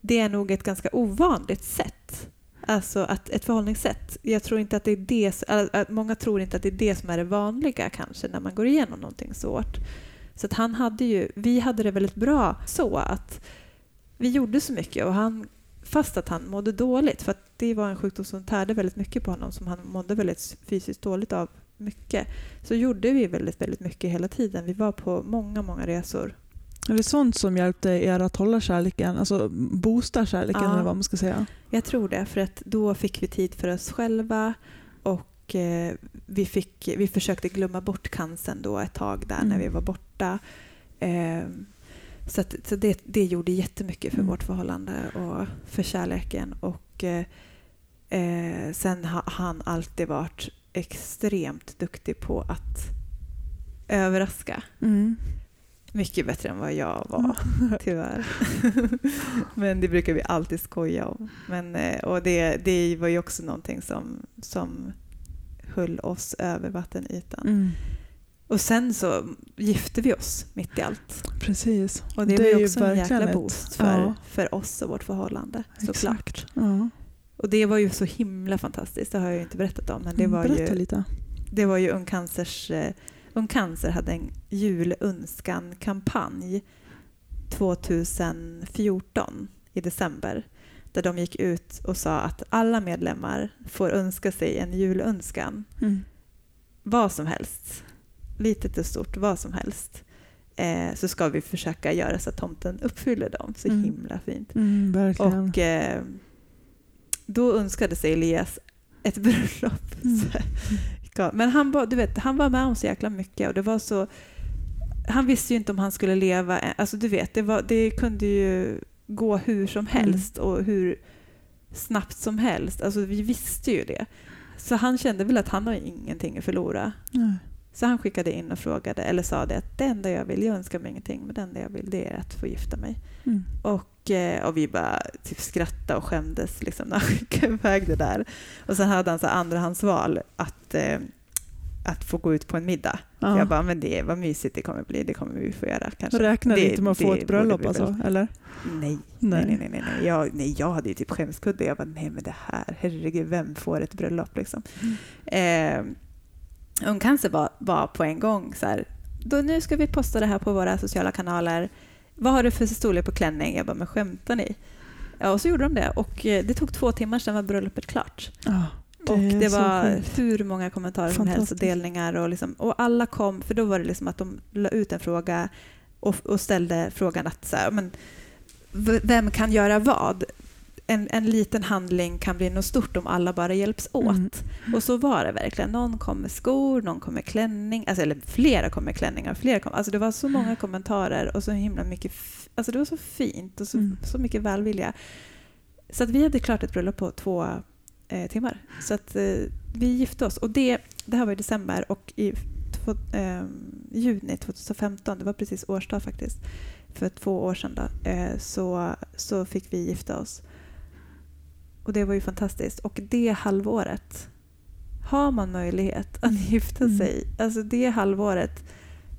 S4: det är nog ett ganska ovanligt sätt. Alltså att ett förhållningssätt. Jag tror inte att det är det, att- att många tror inte att det är det som är det vanliga kanske när man går igenom någonting svårt. Så att han hade ju, vi hade det väldigt bra så att vi gjorde så mycket och han, fast att han mådde dåligt, för att det var en sjukdom som tärde väldigt mycket på honom, som han mådde väldigt fysiskt dåligt av mycket, så gjorde vi väldigt, väldigt mycket hela tiden. Vi var på många, många resor.
S5: Är det sånt som hjälpte er att hålla kärleken, alltså boosta kärleken
S4: Ja.
S5: eller vad man ska säga?
S4: Jag tror det, för att då fick vi tid för oss själva och eh, vi, fick, vi försökte glömma bort cancern då ett tag där när
S5: Mm.
S4: vi var borta. Eh, så att, så det, det gjorde jättemycket för
S5: Mm.
S4: vårt förhållande och för kärleken. Och eh, eh, sen har han alltid varit extremt duktig på att överraska.
S5: Mm.
S4: Mycket bättre än vad jag var, <laughs> tyvärr. <laughs> Men det brukar vi alltid skoja om. Men, eh, och det, det var ju också någonting som, som höll oss över vattenytan.
S5: Mm.
S4: Och sen så gifte vi oss mitt i allt.
S5: Precis.
S4: Och det,
S5: Det
S4: var ju också en jäkla boost för,
S5: ja.
S4: för oss och vårt förhållande. Såklart.
S5: Ja.
S4: Och det var ju så himla fantastiskt, det har jag ju inte berättat om. Men det
S5: Mm,
S4: var
S5: Berätta
S4: ju,
S5: lite.
S4: det var ju Ung Cancers... Eh, Ung Cancer hade en julönskan-kampanj 2014 i december där de gick ut och sa att alla medlemmar får önska sig en julönskan.
S5: Mm.
S4: Vad som helst. Litet och stort, vad som helst. Eh, så ska vi försöka göra så att tomten uppfyller dem. Så
S5: Mm.
S4: himla fint.
S5: Mm.
S4: Och eh, då önskade sig Elias ett <laughs> bröllop.
S5: Mm.
S4: Men han, var- du vet, han var med om så jäkla mycket och det var så... Han visste ju inte om han skulle leva. Alltså du vet, det, var, det kunde ju gå hur som helst och hur snabbt som helst. Alltså vi visste ju det. Så han kände väl att han har ingenting att förlora.
S5: Nej.
S4: Så han skickade in och frågade, eller sa det att det enda jag vill, jag önskar mig ingenting, men det enda jag vill det är att få gifta mig.
S5: Mm.
S4: Och, eh, och vi bara typ skrattade och skämdes liksom, när han <laughs> skickade iväg det där. Och sen hade han så andrahandsval att, eh, att få gå ut på en middag.
S5: Ja.
S4: Jag bara, men det, vad mysigt det kommer bli, det kommer vi få göra kanske.
S5: Räknar
S4: det,
S5: inte med att få ett bröllop alltså? Eller?
S4: Nej, nej, nej. nej, nej, nej. Jag, nej, jag hade ju typ skämskudde. Jag bara, nej men det här, herregud, vem får ett bröllop liksom? Eh, Ungcancer var, var på en gång så här, då nu ska vi posta det här på våra sociala kanaler. Vad har du för storlek på klänning? Jag bara, men skämtar ni? Ja, och så gjorde de det och eh, det tog två timmar, sen var bröllopet klart.
S5: Ja,
S4: och
S5: är
S4: det var
S5: sjukt.
S4: hur många kommentarer som helst och delningar. Och, liksom, och alla kom, för då var det liksom att de la ut en fråga och, och ställde frågan att så här, men, vem kan göra vad? En, en liten handling kan bli något stort om alla bara hjälps åt.
S5: Mm.
S4: Och så var det verkligen. Någon kom med skor, någon kom med klänning, alltså, eller flera kom med klänningar. Flera kom, alltså det var så många kommentarer och så himla mycket, alltså det var så fint och så,
S5: Mm.
S4: så mycket välvilja. Så att vi hade klart ett bröllop på två eh, timmar. Så att eh, vi gifte oss. Och det, det här var i december och i två, eh, juni 2015, det var precis årsdag faktiskt, för två år sedan då, eh, så, så fick vi gifta oss. Och det var ju fantastiskt. Och det halvåret, har man möjlighet att gifta
S5: Mm.
S4: sig, alltså det halvåret,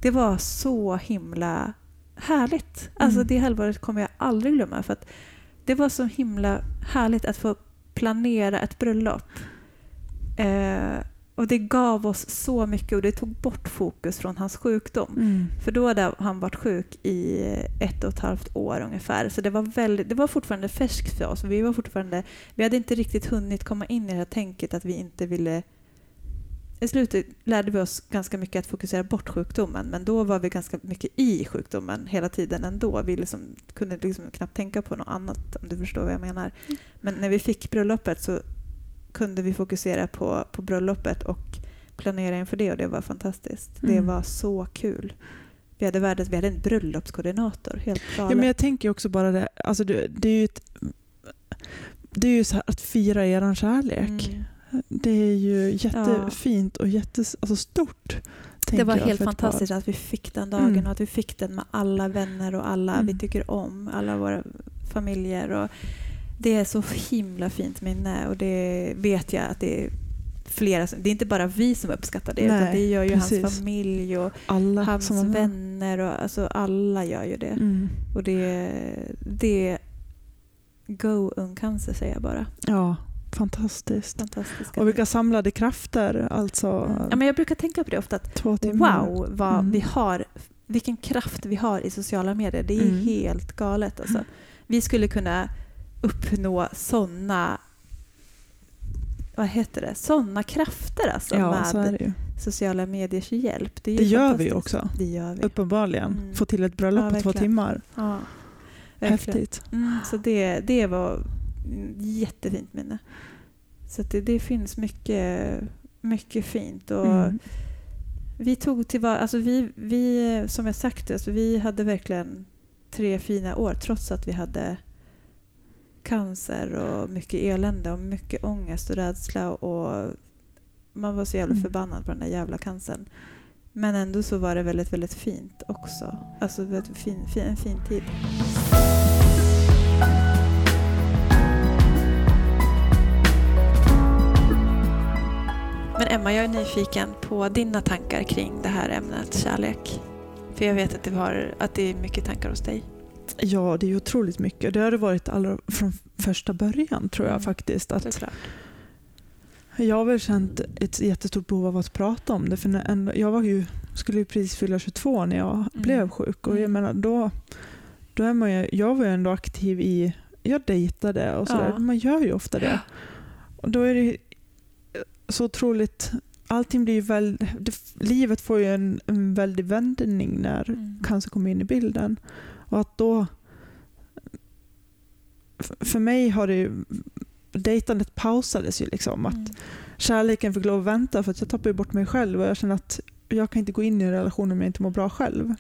S4: det var så himla härligt. Alltså
S5: Mm.
S4: det halvåret kommer jag aldrig glömma. För att det var så himla härligt att få planera ett bröllop. Eh, och det gav oss så mycket och det tog bort fokus från hans sjukdom.
S5: Mm.
S4: För då hade han varit sjuk i ett och ett halvt år ungefär. Så det var, väldigt, det var fortfarande färskt för oss. Vi, var fortfarande, vi hade inte riktigt hunnit komma in i det här tänket att vi inte ville... I slutet lärde vi oss ganska mycket att fokusera bort sjukdomen men då var vi ganska mycket i sjukdomen hela tiden ändå. Vi liksom kunde liksom knappt tänka på något annat om du förstår vad jag menar. Men när vi fick bröllopet så kunde vi fokusera på, på bröllopet och planera inför det och det var fantastiskt. Det
S5: Mm.
S4: var så kul. Vi hade, världens, vi hade en bröllopskoordinator, helt
S5: Ja, men jag tänker också bara det, alltså det, det är ju ett, det är ju så att fira er kärlek.
S4: Mm.
S5: Det är ju jättefint och jättestort. Alltså stort,
S4: Det var helt fantastiskt att vi fick den dagen
S5: Mm.
S4: och att vi fick den med alla vänner och alla
S5: Mm.
S4: vi tycker om, alla våra familjer. Och det är så himla fint minne och det vet jag att det är flera som, det är inte bara vi som uppskattar det utan
S5: Nej,
S4: det gör ju hans
S5: precis.
S4: familj och
S5: Alla
S4: hans vänner och alltså alla gör ju det.
S5: Mm.
S4: Och det, det Go Ungcancer säger jag bara.
S5: Ja, fantastiskt.
S4: Fantastiska.
S5: Och vilka samlade krafter, alltså
S4: ja, men jag brukar tänka på det ofta att wow vad
S5: Mm.
S4: vi har, vilken kraft vi har i sociala medier. Det är
S5: Mm.
S4: helt galet. Alltså. Vi skulle kunna uppnå sådana vad heter det? Såna krafter alltså
S5: Ja,
S4: med sociala mediers hjälp. Det,
S5: Det gör vi också.
S4: Det gör vi.
S5: Uppenbarligen.
S4: Mm.
S5: Få till ett bröllop
S4: Ja,
S5: på två timmar.
S4: Ja.
S5: Häftigt.
S4: Mm, så det, det var jättefint minne. Så det, det finns mycket, mycket fint. Och
S5: Mm.
S4: Vi tog tillvara, alltså vi, vi, som jag sagt, alltså vi hade verkligen tre fina år trots att vi hade cancer och mycket elände och mycket ångest och rädsla och man var så jävla
S5: Mm.
S4: förbannad på den där jävla cancern. Men ändå så var det väldigt, väldigt fint också. Alltså väldigt fin, fin, en fin tid. Men Emma, jag är nyfiken på dina tankar kring det här ämnet kärlek. För jag vet att, du har, att det är mycket tankar hos dig.
S5: Ja, det är otroligt mycket. Det har det varit allra från första början tror jag
S4: Mm.
S5: faktiskt. Att
S4: Såklart.
S5: jag har väl känt ett jättestort behov av att prata om det. För när jag var ju, skulle ju precis fylla 22 när jag blev sjuk. Och jag
S4: Mm.
S5: menar, då, då är man ju, jag var ju ändå aktiv i, jag dejtade och sådär.
S4: Ja.
S5: Man gör ju ofta det. Och då är det så otroligt, allting blir ju väl, det, livet får ju en, en väldig vändning när
S4: Mm.
S5: cancer kommer in i bilden. Och att då... För mig har det ju... Dejtandet pausades ju liksom. Att
S4: Mm.
S5: Kärleken fick lov att vänta för att jag tappade bort mig själv och jag känner att jag kan inte gå in i en relation om jag inte mår bra själv.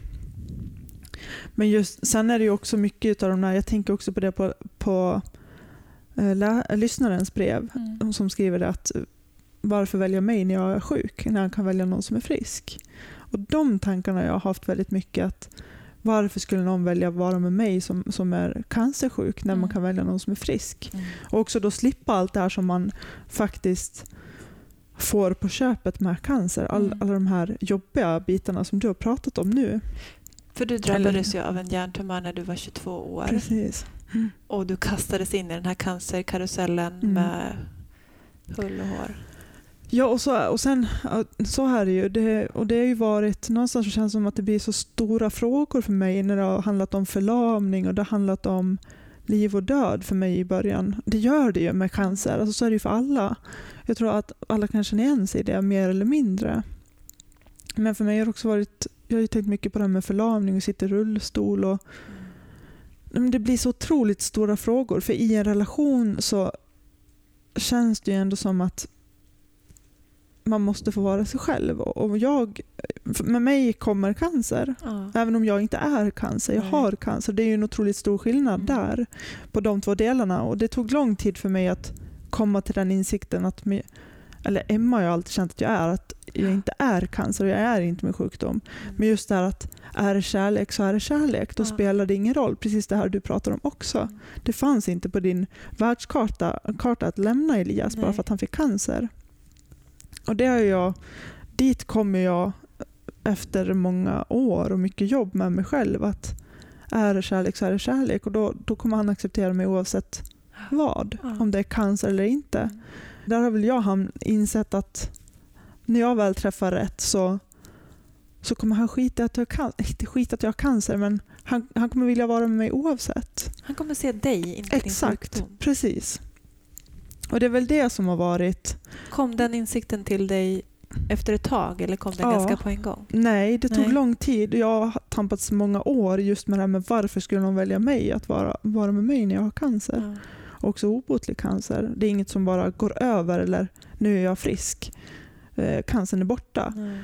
S5: Men just, sen är det ju också mycket av de där, jag tänker också på det på, på eh, lä, lyssnarens brev
S4: Mm.
S5: som skriver det att varför välja mig när jag är sjuk när han kan välja någon som är frisk? Och De tankarna har jag haft väldigt mycket. att Varför skulle någon välja att vara med mig som, som är cancersjuk när man
S4: Mm.
S5: kan välja någon som är frisk?
S4: Mm.
S5: Och också då slippa allt det här som man faktiskt får på köpet med cancer. All,
S4: Mm.
S5: Alla de här jobbiga bitarna som du har pratat om nu.
S4: För du drabbades ju av en hjärntumör när du var 22 år.
S5: Precis.
S4: Och du kastades in i den här cancerkarusellen
S5: Mm.
S4: med hull och hår.
S5: Ja, och, så, och sen så här är det ju. Det, och det har ju varit, någonstans så känns det som att det blir så stora frågor för mig när det har handlat om förlamning och det har handlat om liv och död för mig i början. Det gör det ju med cancer, alltså så är det ju för alla. Jag tror att alla kan känna igen sig i det mer eller mindre. Men för mig har det också varit, jag har ju tänkt mycket på det här med förlamning och sitta i rullstol och men det blir så otroligt stora frågor. För i en relation så känns det ju ändå som att man måste få vara sig själv. Och jag, med mig kommer cancer.
S4: Ja.
S5: Även om jag inte är cancer. Jag
S4: Nej.
S5: har cancer. Det är en otroligt stor skillnad
S4: Mm.
S5: där. På de två delarna. Och Det tog lång tid för mig att komma till den insikten att eller Emma har ju alltid känt att jag är, att jag inte är cancer och jag är inte min sjukdom. Men just det här att är det kärlek så är det kärlek. Då
S4: Ja.
S5: spelar det ingen roll. Precis det här du pratar om också.
S4: Mm.
S5: Det fanns inte på din världskarta karta att lämna Elias bara
S4: Nej.
S5: för att han fick cancer. Och det har jag, dit kommer jag efter många år och mycket jobb med mig själv. att Är det kärlek så är det kärlek och då, då kommer han acceptera mig oavsett vad. Om det är cancer eller inte.
S4: Mm.
S5: Där har väl jag insett att när jag väl träffar rätt så, så kommer han skita att jag kan, inte skita att jag har cancer men han, han kommer vilja vara med mig oavsett.
S4: Han kommer se dig, inte din
S5: Exakt,
S4: sjukdom.
S5: precis. Och det är väl det som har varit...
S4: Kom den insikten till dig efter ett tag eller kom den
S5: Ja.
S4: ganska på en gång?
S5: Nej, det tog
S4: Nej.
S5: lång tid. Jag har tampats många år just med det här med varför skulle någon välja mig att vara, vara med mig när jag har cancer.
S4: Ja.
S5: Också obotlig cancer. Det är inget som bara går över eller nu är jag frisk. Eh, cancern är borta.
S4: Nej.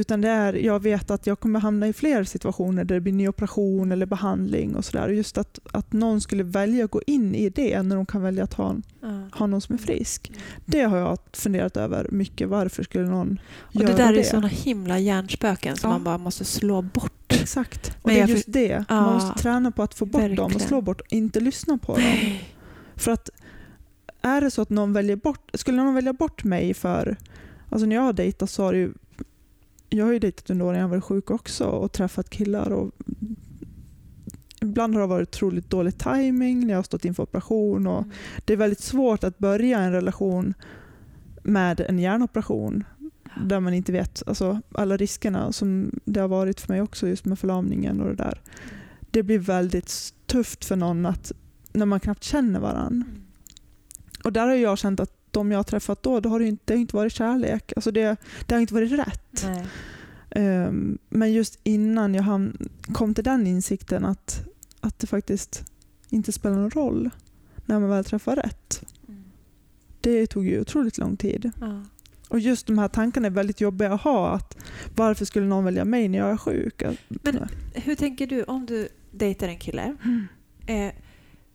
S5: Utan det är, jag vet att jag kommer hamna i fler situationer där det blir ny operation eller behandling och sådär. Just att, att någon skulle välja att gå in i det när de kan välja att ha,
S4: Ja.
S5: ha någon som är frisk.
S4: Mm.
S5: Det har jag funderat över mycket. Varför skulle någon
S4: Och
S5: göra
S4: det där
S5: det?
S4: är såna himla hjärnspöken som
S5: Ja.
S4: man bara måste slå bort.
S5: Exakt. Och
S4: Men
S5: det är just det.
S4: Ja,
S5: Man måste träna på att få bort dem och
S4: verkligen.
S5: slå bort och inte lyssna på dem. För att är det så att någon väljer bort, skulle någon välja bort mig för, alltså när jag har dejtat så har det ju, jag har ju dejtat under åren jag varit sjuk också och träffat killar och ibland har det varit otroligt dålig timing när jag har stått inför operation och
S4: Mm.
S5: det är väldigt svårt att börja en relation med en hjärnoperation där man inte vet alltså, alla riskerna som det har varit för mig också just med förlamningen och det där. Det blir väldigt tufft för någon att när man knappt känner varandra.
S4: Mm.
S5: Och där har jag känt att de jag har träffat då, då har det inte, det har inte varit kärlek. Alltså det, det har inte varit rätt. Ehm, men just innan jag ham- kom till den insikten att, att det faktiskt inte spelar någon roll när man väl träffar rätt.
S4: Mm.
S5: Det tog ju otroligt lång tid.
S4: Ja.
S5: Och just de här tankarna är väldigt jobbiga att ha. Att varför skulle någon välja mig när jag är sjuk?
S4: Men hur tänker du om du dejtar en kille?
S5: Mm.
S4: Eh,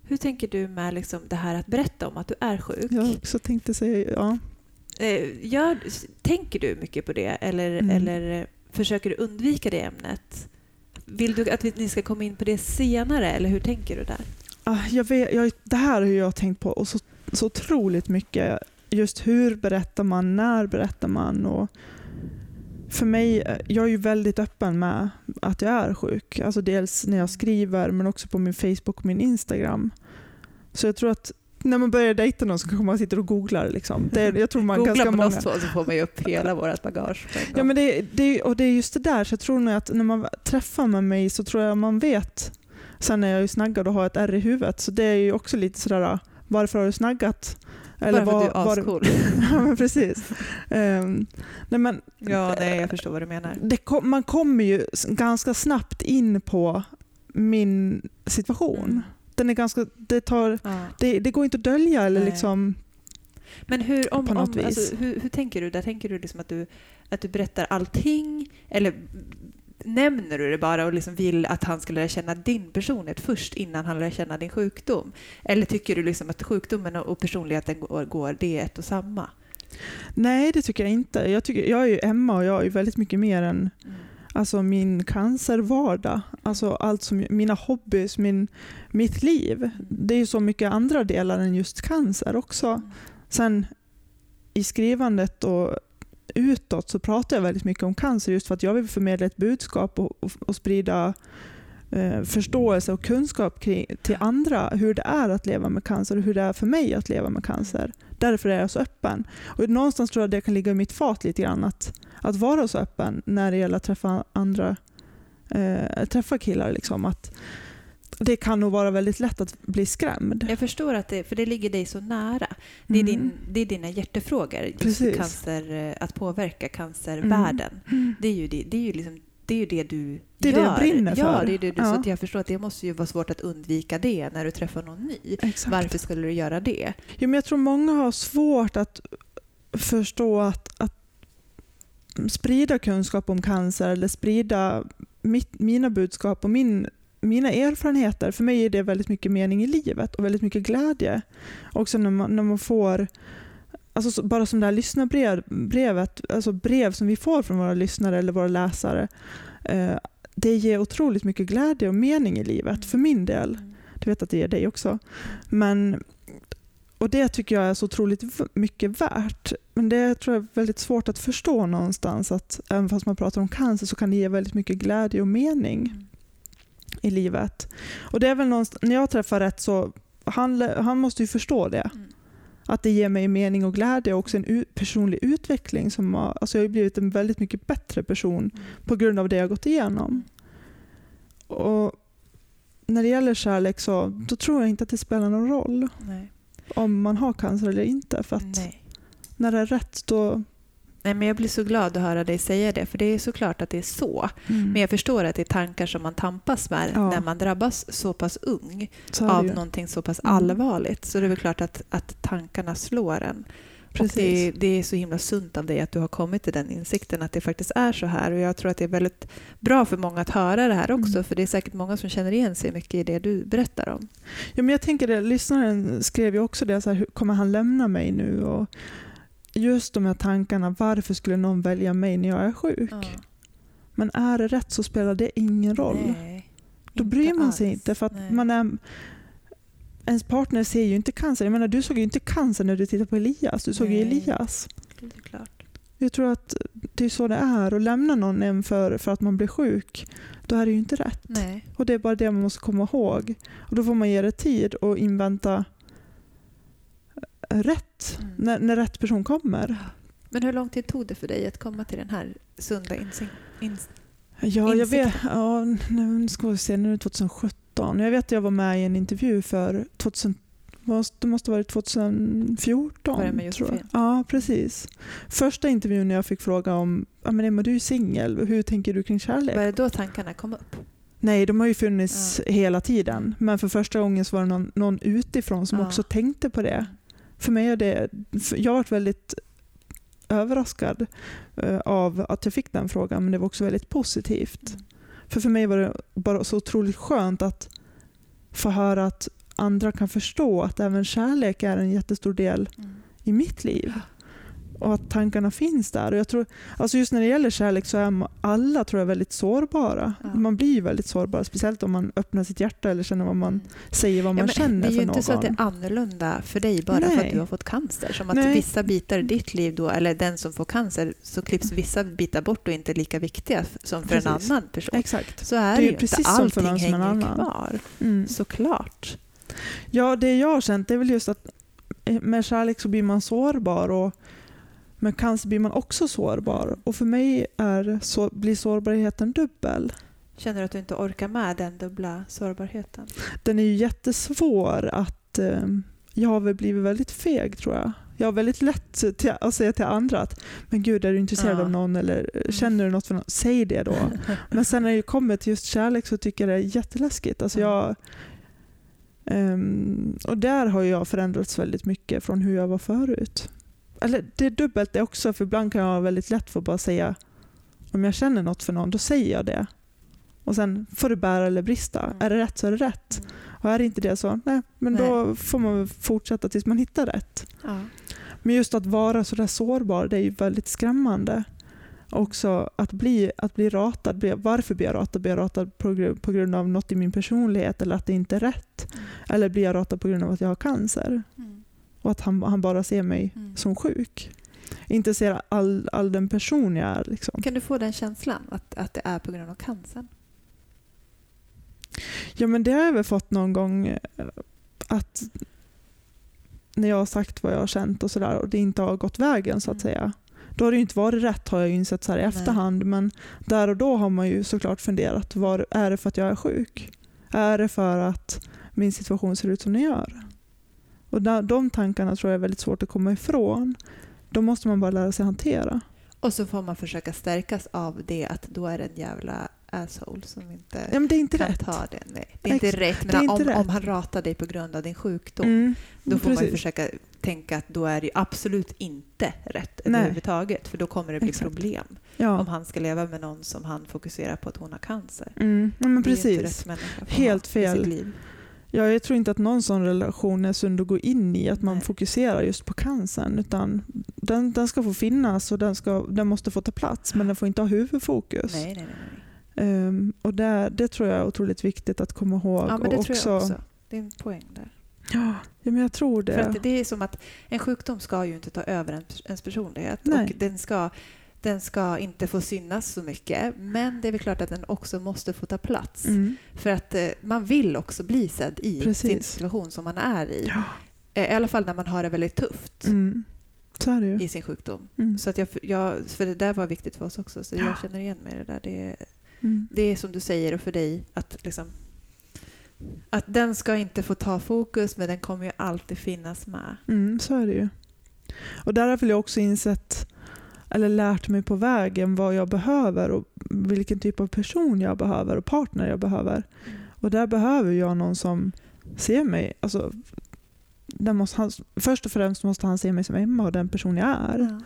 S4: hur tänker du med liksom det här att berätta om att du är sjuk?
S5: Jag också tänkte säga, ja.
S4: Eh, gör, tänker du mycket på det eller,
S5: Mm.
S4: eller försöker du undvika det ämnet? Vill du att vi, ni ska komma in på det senare eller hur tänker du där?
S5: Ah, Jag vet, jag, det här har jag tänkt på och så, så otroligt mycket. Just hur berättar man, när berättar man? Och för mig, eh, jag är ju väldigt öppen med att jag är sjuk. Alltså dels när jag skriver men också på min Facebook och min Instagram. Så jag tror att när man börjar dejta någon så kanske man sitter och googlar. Liksom. Det, är- jag tror man
S4: Googla
S5: ganska
S4: på
S5: många...
S4: oss två så får man ju upp hela vårt bagage.
S5: Ja, men det, det, och det är just det där, så jag tror nog att när man träffar med mig så tror jag man vet. Sen är jag ju snaggad och har ett ärr i huvudet, så det är ju också lite sådär, varför har du snaggat?
S4: Bara för att du är ascool. <laughs>
S5: ja, men precis. Ehm, nej, men
S4: Ja, nej, jag förstår vad du menar.
S5: kom, man kommer ju ganska snabbt in på min situation.
S4: Mm.
S5: Den är ganska, det, tar,
S4: Ja.
S5: det, det går inte att dölja eller
S4: Nej.
S5: liksom...
S4: Men hur, om, om, alltså, hur, hur tänker du där? Tänker du liksom att du, att du berättar allting? Eller nämner du det bara och liksom vill att han ska lära känna din personlighet först innan han lär känna din sjukdom? Eller tycker du liksom att sjukdomen och personligheten går, går det är ett och samma?
S5: Nej, det tycker jag inte. Jag, tycker, jag är ju Emma och jag är väldigt mycket mer än
S4: Mm.
S5: alltså, min cancervardag. Alltså allt som, mina hobbys, min, mitt liv. Det är ju så mycket andra delar än just cancer också. Sen i skrivandet och utåt så pratar jag väldigt mycket om cancer just för att jag vill förmedla ett budskap och, och, och sprida eh, förståelse och kunskap kring, till andra hur det är att leva med cancer och hur det är för mig att leva med cancer. Därför är jag så öppen. Och någonstans tror jag det kan ligga i mitt fat lite grann att, att vara så öppen när det gäller att träffa andra eh, träffa killar. Liksom, att det kan nog vara väldigt lätt att bli skrämd.
S4: Jag förstår att det, för det ligger dig så nära. Det är,
S5: Mm.
S4: din, det är dina hjärtefrågor,
S5: Precis.
S4: cancer, eh, att påverka cancervärlden.
S5: Mm.
S4: Det är ju det, det, är ju liksom, det, är ju det du
S5: Det är det
S4: gör.
S5: jag brinner
S4: Ja,
S5: för.
S4: det är det du,
S5: Ja.
S4: så att jag förstår att det måste ju vara svårt att undvika det när du träffar någon ny.
S5: Exakt.
S4: Varför skulle du göra det?
S5: Jo, men jag tror många har svårt att förstå att, att sprida kunskap om cancer eller sprida mitt, mina budskap och min, mina erfarenheter. För mig är det väldigt mycket mening i livet och väldigt mycket glädje. Också när man, när man får Alltså bara som det här lyssnarbrevet, alltså brev som vi får från våra lyssnare eller våra läsare. Eh, det ger otroligt mycket glädje och mening i livet, för min del. Du vet att det ger dig också. Men, och det tycker jag är så otroligt mycket värt. Men det tror jag är väldigt svårt att förstå någonstans. Att även fast man pratar om cancer så kan det ge väldigt mycket glädje och mening i livet. Och det är väl någonstans, när jag träffar rätt så han, han måste ju förstå det.
S4: Mm.
S5: Att det ger mig mening och glädje och också en u- personlig utveckling. Som har, alltså jag har blivit en väldigt mycket bättre person på grund av det jag gått igenom. Och när det gäller kärlek så då tror jag inte att det spelar någon roll
S4: Nej.
S5: om man har cancer eller inte. För att
S4: Nej.
S5: när det är rätt då...
S4: Nej, men jag blir så glad att höra dig säga det, för det är såklart att det är så. Men jag förstår att det är tankar som man tampas med
S5: Ja.
S4: när man drabbas så pass ung
S5: så
S4: av
S5: ju.
S4: någonting så pass
S5: Mm.
S4: allvarligt. Så det är väl klart att, att tankarna slår en.
S5: Precis.
S4: det, det är så himla sunt av dig att du har kommit till den insikten att det faktiskt är så här. Och jag tror att det är väldigt bra för många att höra det här också,
S5: Mm.
S4: för det är säkert många som känner igen sig mycket i det du berättar om.
S5: Ja, men jag tänker det, lyssnaren skrev ju också det, så här, kommer han lämna mig nu? Och just de här tankarna, varför skulle någon välja mig när jag är sjuk? Men är det rätt så spelar det ingen roll.
S4: Nej,
S5: Då bryr man sig
S4: alls.
S5: inte för att
S4: Nej.
S5: man är, ens partner ser ju inte cancer. Jag menar, du såg ju inte cancer när du tittade på Elias. Du såg ju
S4: Nej.
S5: Elias.
S4: Det är klart.
S5: Jag tror att det är så det är. Att lämna någon en för, för att man blir sjuk, då är det ju inte rätt.
S4: Nej.
S5: Och Det är bara det man måste komma ihåg. Och Då får man ge det tid och invänta rätt,
S4: Mm.
S5: när, när rätt person kommer.
S4: Men hur lång tid tog det för dig att komma till den här sunda insikten? Ins-
S5: Ja, jag vet. Ja, nu ska vi se, nu är det 2017. Jag vet att jag var med i en intervju för 2000, måste- det måste ha varit 2014.
S4: Var det med
S5: tror jag. Ja, precis. Första intervjun när jag fick fråga om ja, men Emma, du är singel, hur tänker du kring kärlek?
S4: Var det då tankarna kom upp?
S5: Nej, de har ju funnits hela tiden. Men för första gången så var det någon, någon utifrån som
S4: Ja.
S5: också tänkte på det. För mig är det, jag har varit väldigt överraskad eh, av att jag fick den frågan, men det var också väldigt positivt.
S4: Mm.
S5: För för mig var det bara så otroligt skönt att få höra att andra kan förstå att även kärlek är en jättestor del i mitt liv. Och att tankarna finns där. Och jag tror, alltså just när det gäller kärlek så är alla tror jag väldigt sårbara.
S4: Ja.
S5: Man blir väldigt sårbar, speciellt om man öppnar sitt hjärta eller känner vad man
S4: Mm.
S5: säger vad man
S4: Ja, men
S5: känner
S4: det är ju
S5: för
S4: inte
S5: någon.
S4: så att det är annorlunda för dig bara för
S5: Nej.
S4: att du har fått cancer. Som att
S5: Nej.
S4: vissa bitar i ditt liv, då, eller den som får cancer, så klipps vissa bitar bort och inte är lika viktiga som för
S5: Precis.
S4: en annan person.
S5: Exakt.
S4: Så är
S5: Det är ju
S4: inte.
S5: precis som för
S4: Allting
S5: någon
S4: hänger
S5: annan.
S4: kvar.
S5: Mm.
S4: Såklart.
S5: Ja, det jag har känt det är väl just att eh, med kärlek så blir man sårbar och med cancer blir man också sårbar. Och för mig är så, blir sårbarheten dubbel.
S4: Känner du att du inte orkar med den dubbla sårbarheten?
S5: Den är ju jättesvår att... Eh, jag har väl blivit väldigt feg tror jag. Jag har väldigt lätt till, att säga till andra att men gud är du intresserad
S4: Ja.
S5: av någon eller eh, känner du något för någon? Säg det då. <laughs> Men sen när det kommer till just kärlek så tycker jag det är jätteläskigt. Alltså
S4: Ja.
S5: jag, ehm, och där har jag förändrats väldigt mycket från hur jag var förut. Eller det är dubbelt det också, för ibland kan jag ha väldigt lätt för att bara säga Om jag känner något för någon, då säger jag det. Och sen får det bära eller brista.
S4: Mm.
S5: Är det rätt så är det rätt.
S4: Mm.
S5: Och är det inte det så, nej, men
S4: Nej.
S5: då får man fortsätta tills man hittar rätt.
S4: Ja.
S5: Men just att vara så där sårbar, det är ju väldigt skrämmande. Också att bli, att bli ratad. Bli, varför blir jag ratad? Blir jag ratad på, på grund av något i min personlighet eller att det inte är rätt?
S4: Mm.
S5: Eller blir jag ratad på grund av att jag har cancer?
S4: Mm.
S5: Och att han, han bara ser mig
S4: Mm.
S5: som sjuk. Inte ser all, all den person jag är. Liksom.
S4: Kan du få den känslan att, att det är på grund av cancern?
S5: Ja men det har jag väl fått någon gång eh, att när jag har sagt vad jag har känt och sådär och det inte har gått vägen så att
S4: Mm.
S5: säga. Då har det inte varit rätt har jag insett så här i
S4: Nej.
S5: efterhand men där och då har man ju såklart funderat. Var, är det för att jag är sjuk? Är det för att min situation ser ut som den gör? Och de tankarna tror jag är väldigt svårt att komma ifrån. De måste man bara lära sig hantera.
S4: Och så får man försöka stärkas av det att då är det en jävla asshole som inte
S5: Ja, men det är inte
S4: kan
S5: rätt.
S4: ta det. Nej, det är inte
S5: Ex-
S4: rätt. Men om,
S5: rätt.
S4: om han ratar dig på grund av din sjukdom,
S5: Mm,
S4: då får man ju
S5: precis.
S4: försöka tänka att då är det ju absolut inte rätt
S5: Nej.
S4: överhuvudtaget. För då kommer det bli
S5: Exakt.
S4: problem.
S5: Ja.
S4: Om han ska leva med någon som han fokuserar på att hon har cancer.
S5: Mm, ja, men precis. Helt fel. Ja, jag tror inte att någon sån relation är sund att gå in i, att man
S4: Nej.
S5: fokuserar just på cancern. Utan den, den ska få finnas och den, ska, den måste få ta plats, men den får inte ha huvudfokus.
S4: Nej, nej, nej.
S5: Ehm, och det, det tror jag är otroligt viktigt att komma ihåg.
S4: Ja, men det
S5: och
S4: tror jag också. Det är en poäng där.
S5: Ja, ja, men jag tror det.
S4: För att det är som att en sjukdom ska ju inte ta över en- ens personlighet.
S5: Nej.
S4: Och den ska, den ska inte få synas så mycket. Men det är väl klart att den också måste få ta plats.
S5: Mm.
S4: För att eh, man vill också bli sedd i
S5: Precis.
S4: sin situation som man är i.
S5: Ja.
S4: Eh, I alla fall när man har det väldigt tufft
S5: Mm.
S4: I sin sjukdom.
S5: Mm.
S4: Så att jag, jag, för det där var viktigt för oss också, så
S5: Ja.
S4: jag känner igen mig i det där. Det, är-
S5: Mm.
S4: det är som du säger och för dig att liksom att den ska inte få ta fokus men den kommer ju alltid finnas med.
S5: Mm, så är det ju. Och där har väl jag också insett, eller lärt mig på vägen vad jag behöver och vilken typ av person jag behöver och partner jag behöver. Och där behöver jag någon som ser mig. Alltså, måste han, först och främst måste han se mig som Emma och den person jag är.
S4: Ja.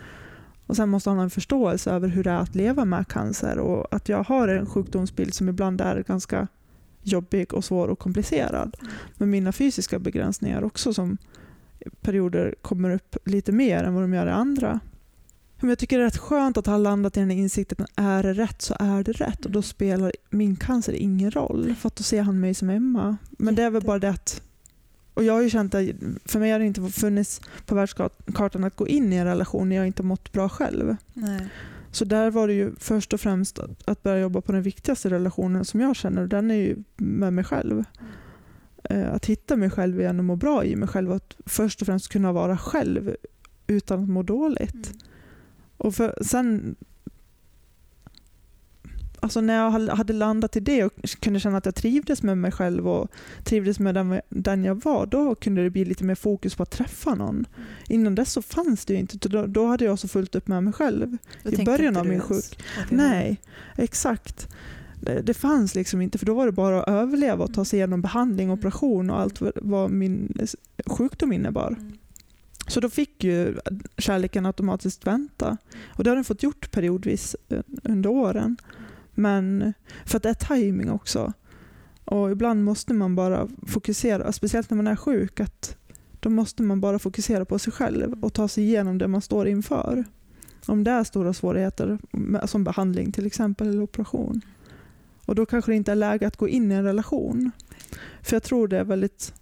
S5: Och Sen måste han ha en förståelse över hur det är att leva med cancer och att jag har en sjukdomsbild som ibland är ganska jobbig och svår och komplicerad. Med mina fysiska begränsningar också som perioder kommer upp lite mer än vad de gör i andra. Men jag tycker det är rätt skönt att ha landat i den insikten att är det rätt så är det rätt och då spelar min cancer ingen roll för att då ser han mig som Emma. Men det är väl bara det att och jag har ju känt att för mig har det inte funnits på världskartan att gå in i en relation när jag inte mått bra själv.
S4: Nej.
S5: Så där var det ju först och främst att, börja jobba på den viktigaste relationen som jag känner och den är ju med mig själv. Eh, Att hitta mig själv igen och må bra i mig själv och att först och främst kunna vara själv utan att må dåligt.
S4: Mm.
S5: Och för, sen Alltså när jag hade- landat i det och kunde känna att jag trivdes med mig själv och trivdes med den, jag var, då kunde det bli lite mer fokus på att träffa någon. Innan dess så fanns det ju inte, då, då hade jag så fullt upp med mig själv.
S4: Då
S5: I början av min sjuk- Nej, exakt. Det, det fanns liksom inte, för då var det bara att överleva och ta sig igenom behandling,
S4: Mm.
S5: operation och allt vad- min sjukdom innebar.
S4: Mm.
S5: Så då fick ju kärleken automatiskt vänta. Och det har den fått gjort periodvis eh, under åren. Men för att det är timing också. Och ibland måste man bara fokusera, speciellt när man är sjuk, att då måste man bara fokusera på sig själv och ta sig igenom det man står inför. Om det är stora svårigheter, som behandling till exempel, eller operation. Och då kanske det inte är läge att gå in i en relation. För jag tror det är väldigt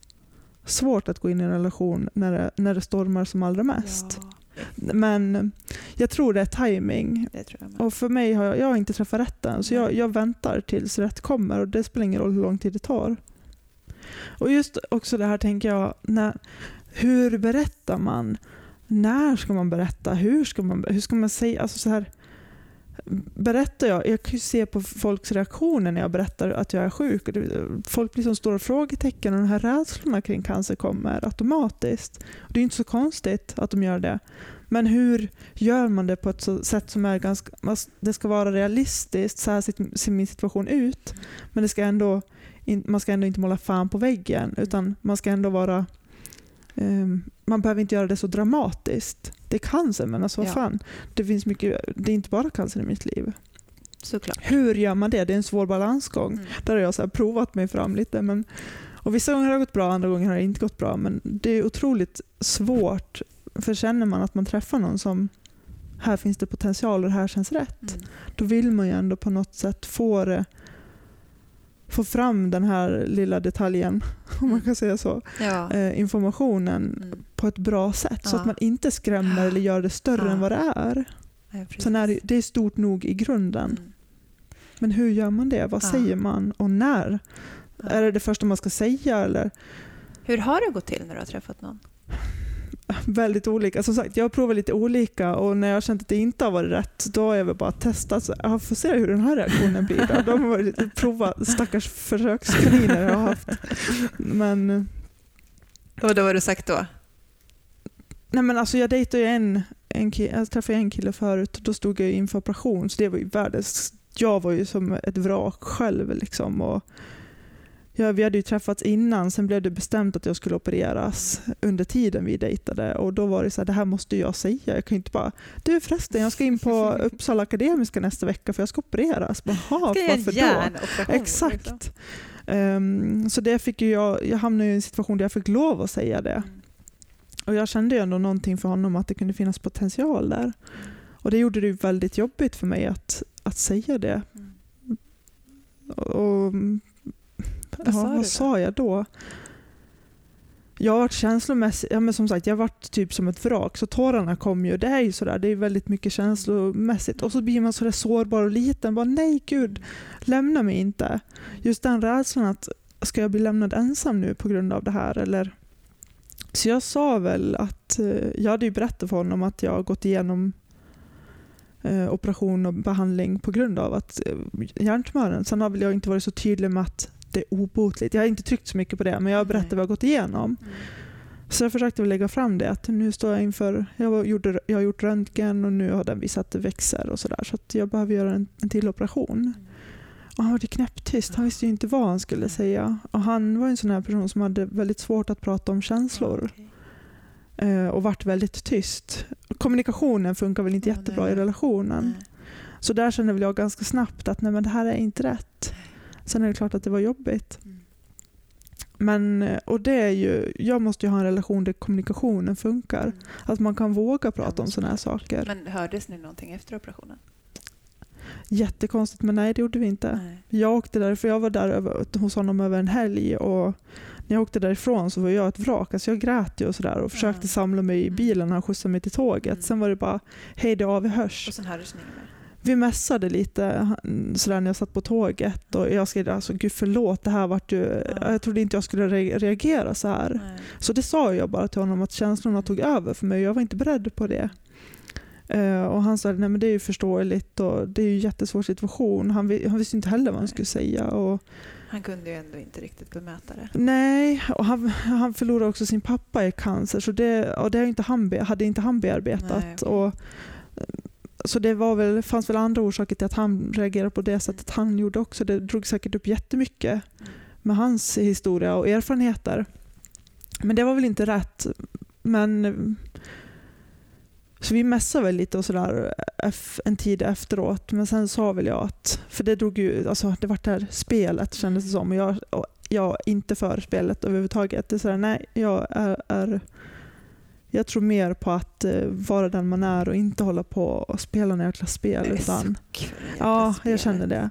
S5: svårt att gå in i en relation när det, när det stormar som allra mest.
S4: Ja,
S5: Men jag tror det är timing.
S4: det.
S5: Och för mig har jag, jag har inte träffat rätt än, så jag, jag väntar tills rätt kommer och det spelar ingen roll hur lång tid det tar. Och just också det här tänker jag, när, hur berättar man? När ska man berätta? Hur ska man, hur ska man säga? Alltså så här, berättar jag, jag kan ju se på folks reaktioner när jag berättar att jag är sjuk. Folk blir som stora frågetecken och de här rädslorna kring cancer kommer automatiskt. Och det är inte så konstigt att de gör det. Men hur gör man det på ett sätt som är ganska, alltså, det ska vara realistiskt, så här ser min situation ut. Men det ska ändå, man ska ändå inte måla fan på väggen utan man ska ändå vara um, man behöver inte göra det så dramatiskt. Det är cancer men alltså vad
S4: Ja.
S5: fan. Det finns mycket, det är inte bara cancer i mitt liv.
S4: Såklart.
S5: Hur gör man det? Det är en svår balansgång.
S4: Mm.
S5: Där har jag så provat mig fram lite. Men, och vissa gånger har det gått bra, andra gånger har det inte gått bra. Men det är otroligt svårt. För känner man att man träffar någon som här finns det potential och det här känns rätt.
S4: Mm.
S5: Då vill man ju ändå på något sätt få, det, få fram den här lilla detaljen, <laughs> om man kan säga så,
S4: Ja.
S5: eh, informationen
S4: Mm.
S5: på ett bra sätt. Så
S4: Ja.
S5: att man inte skrämmer eller gör det större
S4: Ja.
S5: än vad det är. Sen är det, det är stort nog i grunden.
S4: Mm.
S5: Men hur gör man det? Vad säger man och när? Är det det första man ska säga? Eller?
S4: Hur har det gått till när du har träffat någon?
S5: Väldigt olika. Som sagt, jag har provat lite olika och när jag har känt att det inte har varit rätt, då har jag väl bara testat. Så jag får se hur den här reaktionen blir. Då. De har provat, stackars försökskaniner jag har haft. Men,
S4: Och då har du sagt då?
S5: nej men alltså jag dejtade ju en, en kille, jag träffade en kille förut och då stod jag inför operation. Så det var ju världens... Jag var ju som ett vrak själv. Liksom, och Ja, vi hade ju träffats innan, sen blev det bestämt att jag skulle opereras under tiden vi dejtade. Och då var det så här, det här måste jag säga. Jag kan inte bara, du förresten, jag ska in på <laughs> Uppsala Akademiska nästa vecka för jag ska opereras. "Jaha, varför då?
S4: liksom?
S5: Exakt. Ehm, så det fick ju jag, jag hamnade i en situation där jag fick lov att säga det. Och jag kände ju ändå någonting för honom att det kunde finnas potential där. Och det gjorde det ju väldigt jobbigt för mig att, att säga det.
S4: Mm.
S5: Och,
S4: Vad
S5: ja,
S4: sa du
S5: vad sa jag då? Jag har varit känslomässigt, ja men som sagt jag har varit typ som ett vrak så tårarna kom ju. Det är ju sådär, det är väldigt mycket känslomässigt och så blir man sådär sårbar och liten. Bara, nej gud, lämna mig inte. Just den rädslan att ska jag bli lämnad ensam nu på grund av det här eller så jag sa väl att, eh, jag hade ju berättat för honom att jag har gått igenom eh, operation och behandling på grund av att eh, hjärntumören. Sen har väl jag inte varit så tydlig med att det är obotligt. Jag har inte tryckt så mycket på det, men jag har berättat
S4: Nej.
S5: vad jag har gått igenom.
S4: Mm.
S5: Så jag försökte lägga fram det, att nu står jag inför, jag gjort, jag har gjort röntgen och nu har den visat att det växer och sådär. Så att jag behöver göra en, en till operation. Och han var knäpptyst, han visste inte vad han skulle säga. Och han var en sån här person som hade väldigt svårt att prata om känslor
S4: Okej.
S5: eh, och vart väldigt tyst. Kommunikationen funkar väl inte
S4: Ja,
S5: jättebra
S4: nej.
S5: i relationen.
S4: Nej.
S5: Så där kände väl jag ganska snabbt att nej, men det här är inte rätt. Sen är det klart att det var jobbigt.
S4: Mm.
S5: Men, eh, och det är ju, jag måste ju ha en relation där kommunikationen funkar.
S4: Mm.
S5: Att man kan våga prata om sådana här saker.
S4: Men hördes ni någonting efter operationen?
S5: Jättekonstigt men nej det gjorde vi inte.
S4: Nej.
S5: Jag åkte där, för jag var där över, hos honom över en helg och när jag åkte därifrån så var jag ett vrak. Alltså jag grät ju och sådär och försökte
S4: Ja.
S5: samla mig i
S4: Mm.
S5: bilen när han skjutsade mig till tåget.
S4: Mm.
S5: Sen var det bara, hej då, vi hörs.
S4: Och sen hördes ni mer?
S5: Vi mässade lite sådär när jag satt på tåget och jag skrev alltså gud förlåt, det här vart ju,
S4: Ja.
S5: jag trodde inte jag skulle re- reagera så här.
S4: Nej.
S5: Så det sa jag bara till honom att känslorna tog över för mig och jag var inte beredd på det. Eh, och han sa nej men det är ju förståeligt och det är ju en jättesvår situation. Han, han visste inte heller vad han skulle säga. Och,
S4: Han kunde ju ändå inte riktigt bemöta det.
S5: nej, och han, han förlorade också sin pappa i cancer så det, och det har inte han, be- hade inte han bearbetat.
S4: Nej.
S5: Och, så det var väl, fanns väl andra orsaker till att han reagerade på det sättet han gjorde också. Det drog säkert upp jättemycket
S4: Mm.
S5: med hans historia och erfarenheter. Men det var väl inte rätt. Men så vi mässade väl lite och sådär en tid efteråt. Men sen sa väl jag att, för det drog ju, alltså det var det här spelet kändes det som. Och jag, och jag är inte för spelet överhuvudtaget. Det är sådär, nej, jag är, är jag tror mer på att eh, vara den man är och inte hålla på och spela några jäkla spel.
S4: Nej,
S5: utan,
S4: suck för det jäkla
S5: Ja,
S4: spelet.
S5: jag kände det.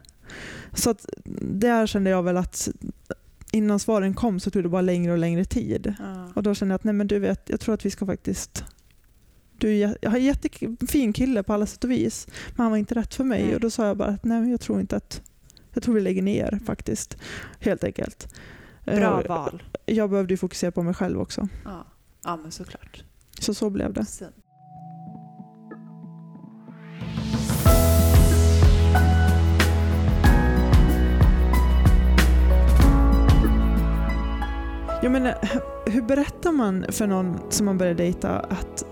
S5: Så att där kände jag väl att innan svaren kom så tog det bara längre och längre tid.
S4: Ja.
S5: Och då kände jag att nej men du vet, jag tror att vi ska faktiskt du är, jag har en jättefin kille på alla sätt och vis, men han var inte rätt för mig.
S4: Nej.
S5: Och då sa jag bara att nej, jag tror inte att jag tror vi lägger ner faktiskt. Helt enkelt.
S4: Bra
S5: Eh,
S4: val.
S5: Jag behövde fokusera på mig själv också.
S4: Ja, ja men såklart.
S5: Så så blev det.
S4: Sunt.
S5: Jag menar, hur berättar man för någon som man börjar dejta att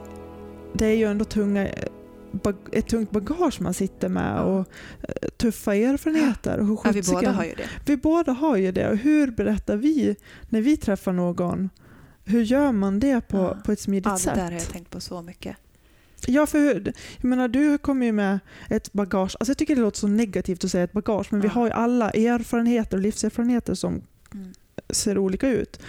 S5: det är ju ändå tunga, bag- ett tungt bagage man sitter med och eh, tuffa erfarenheter. Och hur
S4: Ja, vi båda har ju det.
S5: vi båda har ju det. Och hur berättar vi när vi träffar någon? Hur gör man det på,
S4: Ja.
S5: på ett smidigt
S4: Ja, det
S5: sätt?
S4: där har jag tänkt på så mycket.
S5: Ja, för hur- jag menar, du kommer ju med ett bagage. Alltså jag tycker det låter så negativt att säga ett bagage, men vi
S4: Ja.
S5: har ju alla erfarenheter och livserfarenheter som
S4: Mm.
S5: ser olika ut.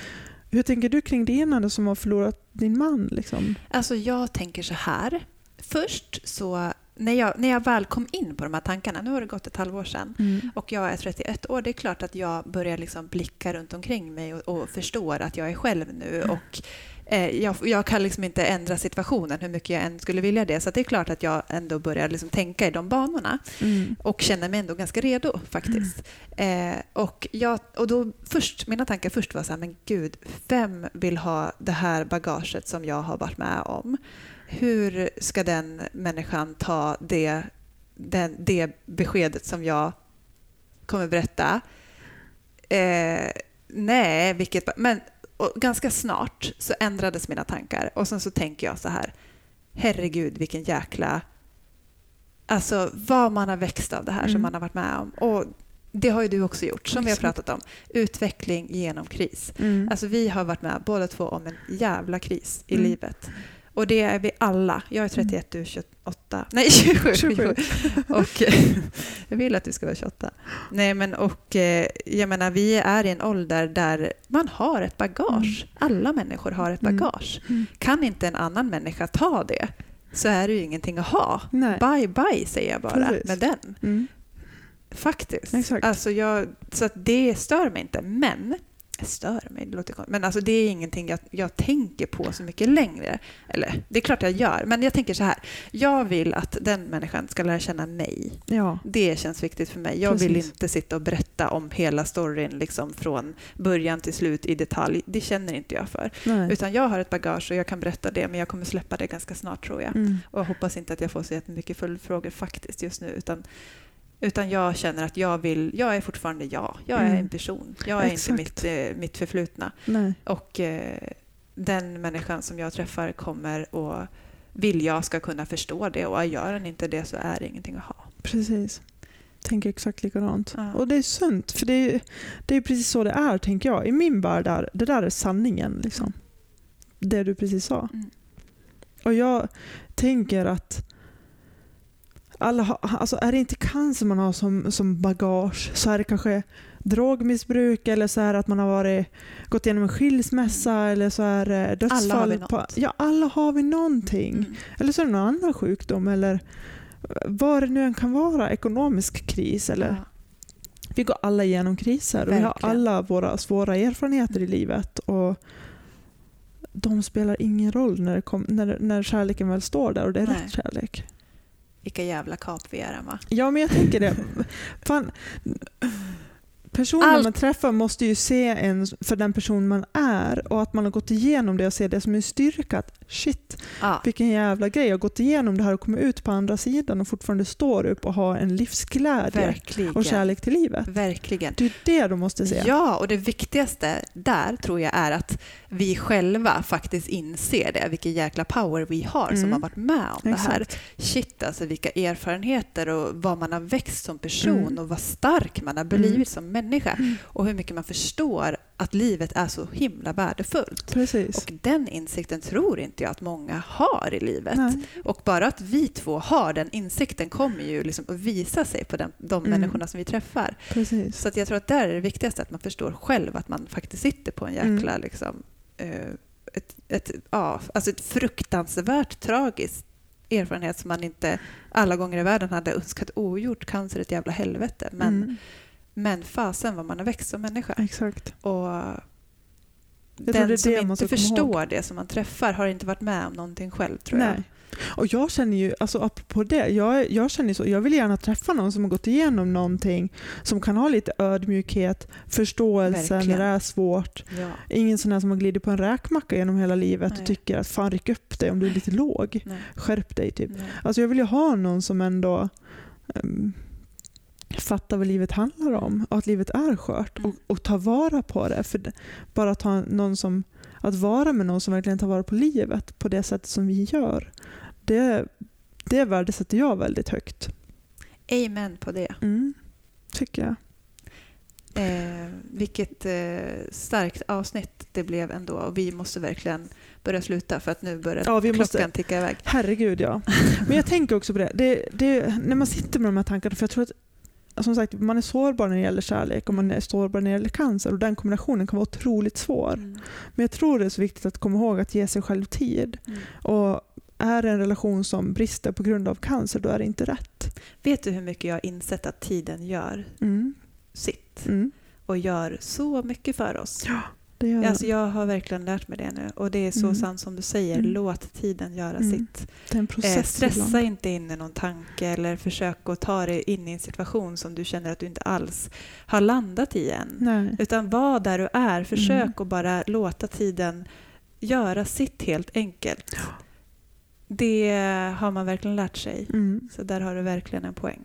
S5: Hur tänker du kring dina som har förlorat din man? Liksom?
S4: Alltså jag tänker så här. Först så, när jag, när jag väl kom in på de här tankarna, nu har det gått ett halvår sedan, och jag är 31 år, det är klart att jag börjar liksom blicka runt omkring mig och, och förstår att jag är själv nu. Och, eh, jag, jag kan liksom inte ändra situationen hur mycket jag än skulle vilja det. Så det är klart att jag ändå börjar liksom tänka i de banorna
S5: Mm.
S4: och känner mig ändå ganska redo faktiskt. Eh, och jag, och då först, mina tankar först var så här, men gud, vem vill ha det här bagaget som jag har varit med om? Hur ska den människan ta det, den, det beskedet som jag kommer berätta? Eh, nej, vilket... Men och ganska snart så ändrades mina tankar och sen så tänker jag så här, herregud vilken jäkla Alltså vad man har växt av det här
S5: Mm.
S4: som man har varit med om. Och det har ju du också gjort, som vi har pratat om. Utveckling genom kris.
S5: Mm.
S4: Alltså vi har varit med båda två om en jävla kris i
S5: Mm.
S4: livet. Och det är vi alla. Jag är 31, du är 28. Nej, <laughs> 27.
S5: 27.
S4: och <laughs> jag vill att du ska vara 28. Nej, men och eh, jag menar, vi är i en ålder där man har ett bagage. Alla människor har ett
S5: Mm.
S4: bagage.
S5: Mm.
S4: Kan inte en annan människa ta det så är det ju ingenting att ha.
S5: Nej.
S4: Bye bye säger jag bara
S5: Precis.
S4: med den.
S5: Mm.
S4: Faktiskt.
S5: Exakt.
S4: Alltså jag, så det stör mig inte. Men, stör mig, det låter konstigt. Men alltså det är ingenting jag, jag tänker på så mycket längre. Eller det är klart jag gör, men jag tänker så här. Jag vill att den människan ska lära känna mig.
S5: Ja.
S4: Det känns viktigt för mig. Jag vill
S5: Precis.
S4: inte sitta och berätta om hela storyn liksom från början till slut i detalj. Det känner inte jag för.
S5: Nej.
S4: Utan jag har ett bagage och jag kan berätta det, men jag kommer släppa det ganska snart tror jag.
S5: Mm.
S4: Och jag hoppas inte att jag får så jättemycket följdfrågor faktiskt just nu. Utan, utan jag känner att jag vill, jag är fortfarande jag. Jag är
S5: Mm.
S4: en person. Jag är
S5: Exakt.
S4: inte mitt, eh, mitt förflutna.
S5: Nej.
S4: Och eh, den människan som jag träffar kommer och vill jag ska kunna förstå det. Och gör den inte det så är det ingenting att ha.
S5: Precis. Tänker exakt likadant.
S4: Ja.
S5: Och det är sunt, för det är, det är precis så det är, tänker jag. I min värld, är, det där är sanningen. Liksom. Det du precis sa.
S4: Mm.
S5: Och jag tänker att alla har, alltså är det inte cancer man har som, som bagage så är det kanske drogmissbruk eller så är att man har varit, gått igenom en skilsmässa eller så är det dödsfall.
S4: Alla har vi
S5: på,
S4: något.
S5: ja, alla har vi någonting.
S4: Mm.
S5: Eller så är det någon annan sjukdom eller vad det nu än kan vara, ekonomisk kris. Eller,
S4: Ja.
S5: Vi går alla igenom kriser och vi har
S4: Verkligen.
S5: alla våra svåra erfarenheter i livet. Och de spelar ingen roll när, kom, när, när kärleken väl står där och det är
S4: Nej.
S5: rätt kärlek.
S4: Vilka jävla kap vi är, Emma.
S5: Ja, men jag tänker det. Fan, personen
S4: Allt-
S5: man träffar måste ju se en för den person man är och att man har gått igenom det och ser det som en styrka. Att shit,
S4: Ja.
S5: vilken jävla grej. Jag har gått igenom det här och kommit ut på andra sidan och fortfarande står upp och har en livsglädje
S4: Verkligen.
S5: och kärlek till livet.
S4: Verkligen.
S5: Det är det de måste se.
S4: Ja, och det viktigaste där tror jag är att vi själva faktiskt inser det, vilken jäkla power vi har som
S5: Mm.
S4: har varit med om det här.
S5: Exakt.
S4: Shit, alltså vilka erfarenheter och vad man har växt som person
S5: Mm.
S4: och vad stark man har blivit
S5: Mm.
S4: som människa och hur mycket man förstår att livet är så himla värdefullt.
S5: Precis.
S4: Och den insikten tror inte jag att många har i livet.
S5: Nej.
S4: Och bara att vi två har den insikten kommer ju liksom att visa sig på den, de
S5: Mm.
S4: människorna som vi träffar.
S5: Precis.
S4: Så att jag tror att där är det viktigaste att man förstår själv att man faktiskt sitter på en jäkla
S5: Mm.
S4: liksom, eh, ett, ett, ja, alltså ett fruktansvärt tragiskt erfarenhet som man inte alla gånger i världen hade önskat ogjort. Cancer är ett jävla helvete. Men,
S5: Mm.
S4: Men fasen vad man har växt som människa.
S5: Exakt.
S4: Och
S5: tror det
S4: den som
S5: det
S4: inte förstår det som man träffar har inte varit med om någonting själv tror jag.
S5: Nej. Och jag känner ju, alltså apropå det, jag, jag känner så, jag vill gärna träffa någon som har gått igenom någonting, som kan ha lite ödmjukhet, förståelse
S4: Verkligen.
S5: när det är svårt.
S4: Ja.
S5: Ingen sån här som har glidit på en räkmacka genom hela livet
S4: Nej.
S5: och tycker att fan ryck upp dig om du är lite låg.
S4: Nej.
S5: Skärp dig typ.
S4: Nej.
S5: Alltså jag vill ju ha någon som ändå um, fattar vad livet handlar om och att livet är skört
S4: Mm.
S5: och, och ta vara på det. För bara att, ha någon som, att vara med någon som verkligen tar vara på livet på det sättet som vi gör, det, det värdesätter jag väldigt högt.
S4: Amen på det.
S5: Mm, tycker jag.
S4: Eh, vilket eh, starkt avsnitt det blev ändå. Och vi måste verkligen börja sluta för att nu börjar
S5: Ja,
S4: klockan
S5: måste-
S4: ticka iväg.
S5: Herregud ja. <laughs> Men jag tänker också på det. det, det när man sitter med de här tankarna, för jag tror att som sagt, man är sårbar när det gäller kärlek och man är sårbar när det gäller cancer och den kombinationen kan vara otroligt svår.
S4: Mm.
S5: Men jag tror det är så viktigt att komma ihåg att ge sig själv tid.
S4: Mm.
S5: Och är det en relation som brister på grund av cancer, då är det inte rätt.
S4: Vet du hur mycket jag har insett att tiden gör
S5: Mm.
S4: sitt
S5: Mm.
S4: och gör så mycket för oss?
S5: Det gör
S4: Alltså jag har verkligen lärt mig det nu och det är så
S5: Mm.
S4: sant som du säger.
S5: Mm.
S4: Låt tiden göra
S5: Mm.
S4: sitt.
S5: det är en
S4: Eh,
S5: process
S4: stressa
S5: ibland.
S4: inte in i någon tanke eller försök att ta dig in i en situation som du känner att du inte alls har landat i än.
S5: Nej.
S4: Utan var där du är. Försök
S5: Mm.
S4: att bara låta tiden göra sitt helt enkelt. Det har man verkligen lärt sig.
S5: Mm.
S4: Så där har du verkligen en poäng.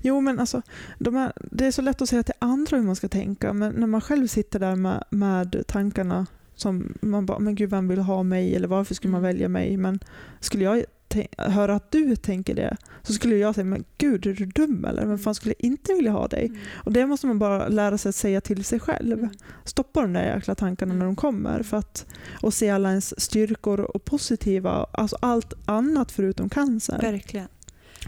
S5: Jo, men alltså, de här, det är så lätt att säga till andra hur man ska tänka, men när man själv sitter där med, med tankarna som man bara, men gud vem vill ha mig eller varför skulle man
S4: Mm.
S5: välja mig? Men skulle jag höra att du tänker det så skulle jag säga, men gud är du dum eller? Vem fan skulle inte vilja ha dig? Och det måste man bara lära sig att säga till sig själv.
S4: Mm.
S5: Stoppa de där jäkla tankarna när de kommer för att, och se alla ens styrkor och positiva, alltså allt annat förutom cancer.
S4: Verkligen.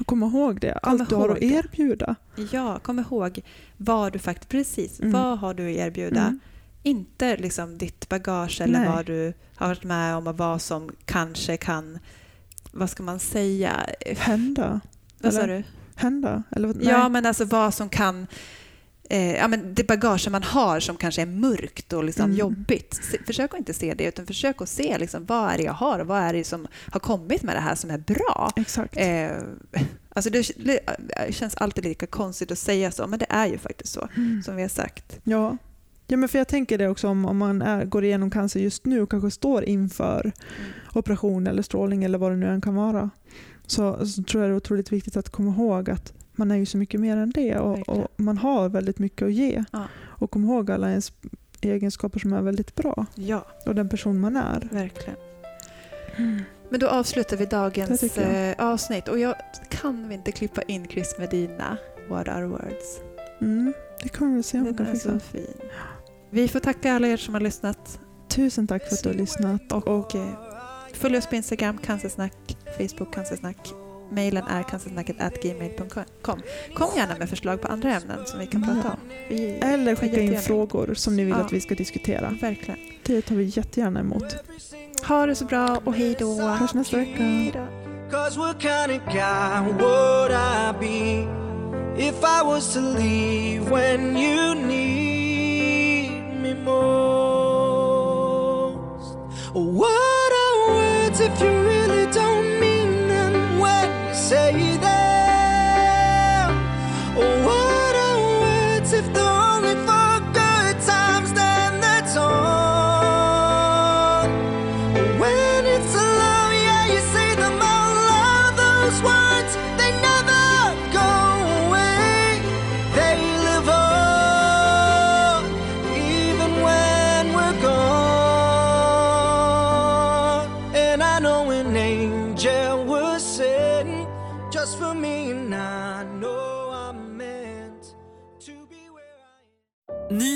S5: Komma ihåg det,
S4: Kom
S5: allt du har att
S4: det.
S5: erbjuda.
S4: Ja, kom ihåg vad du faktiskt, precis,
S5: Mm.
S4: vad har du att erbjuda?
S5: Mm.
S4: Inte liksom ditt bagage eller
S5: Nej.
S4: vad du har varit med om och vad som kanske kan, vad ska man säga?
S5: Hända.
S4: Vad sa
S5: Eller?
S4: du?
S5: Hända? Eller,
S4: Ja, men alltså vad som kan... Eh, ja, men det bagage man har som kanske är mörkt och liksom
S5: Mm.
S4: jobbigt. Försök att inte se det, utan försök att se liksom, vad är det jag har och vad är det som har kommit med det här som är bra.
S5: Exakt.
S4: Eh, alltså det, det känns alltid lika konstigt att säga så, men det är ju faktiskt så,
S5: Mm.
S4: som vi har sagt.
S5: Ja. ja, men för jag tänker det också om, om man är, går igenom cancer just nu och kanske står inför
S4: Mm.
S5: operation eller strålning eller vad det nu än kan vara. Så, så tror jag det är otroligt viktigt att komma ihåg att man är ju så mycket mer än det och, och man har väldigt mycket att ge.
S4: Ja.
S5: Och kom ihåg alla ens egenskaper som är väldigt bra
S4: Ja,
S5: och den person man är.
S4: verkligen. Men då avslutar vi dagens
S5: jag.
S4: eh, avsnitt. Och jag kan vi inte klippa in Chris Medina, What are words?
S5: Mm, det kommer vi se om vi
S4: Den
S5: kan
S4: är
S5: fixa.
S4: så fin. Vi får tacka alla er som har lyssnat.
S5: Tusen tack för att du har lyssnat.
S4: Och,
S5: Och,
S4: eh, följ oss på Instagram, cancersnack, Facebook, cancersnack. Mailen är cancersnacket.gmail.com. Kom gärna med förslag på andra ämnen som vi kan prata om. Vi,
S5: eller skicka in frågor som ni vill
S4: Ja.
S5: att vi ska diskutera.
S4: Verkligen.
S5: Det tar vi jättegärna emot.
S4: Ha det så bra och hej då.
S5: Hörs nästa vecka.
S6: Cause what kind of guy would I be if I was to leave when you need me most? What are words if you really don't mean say
S1: that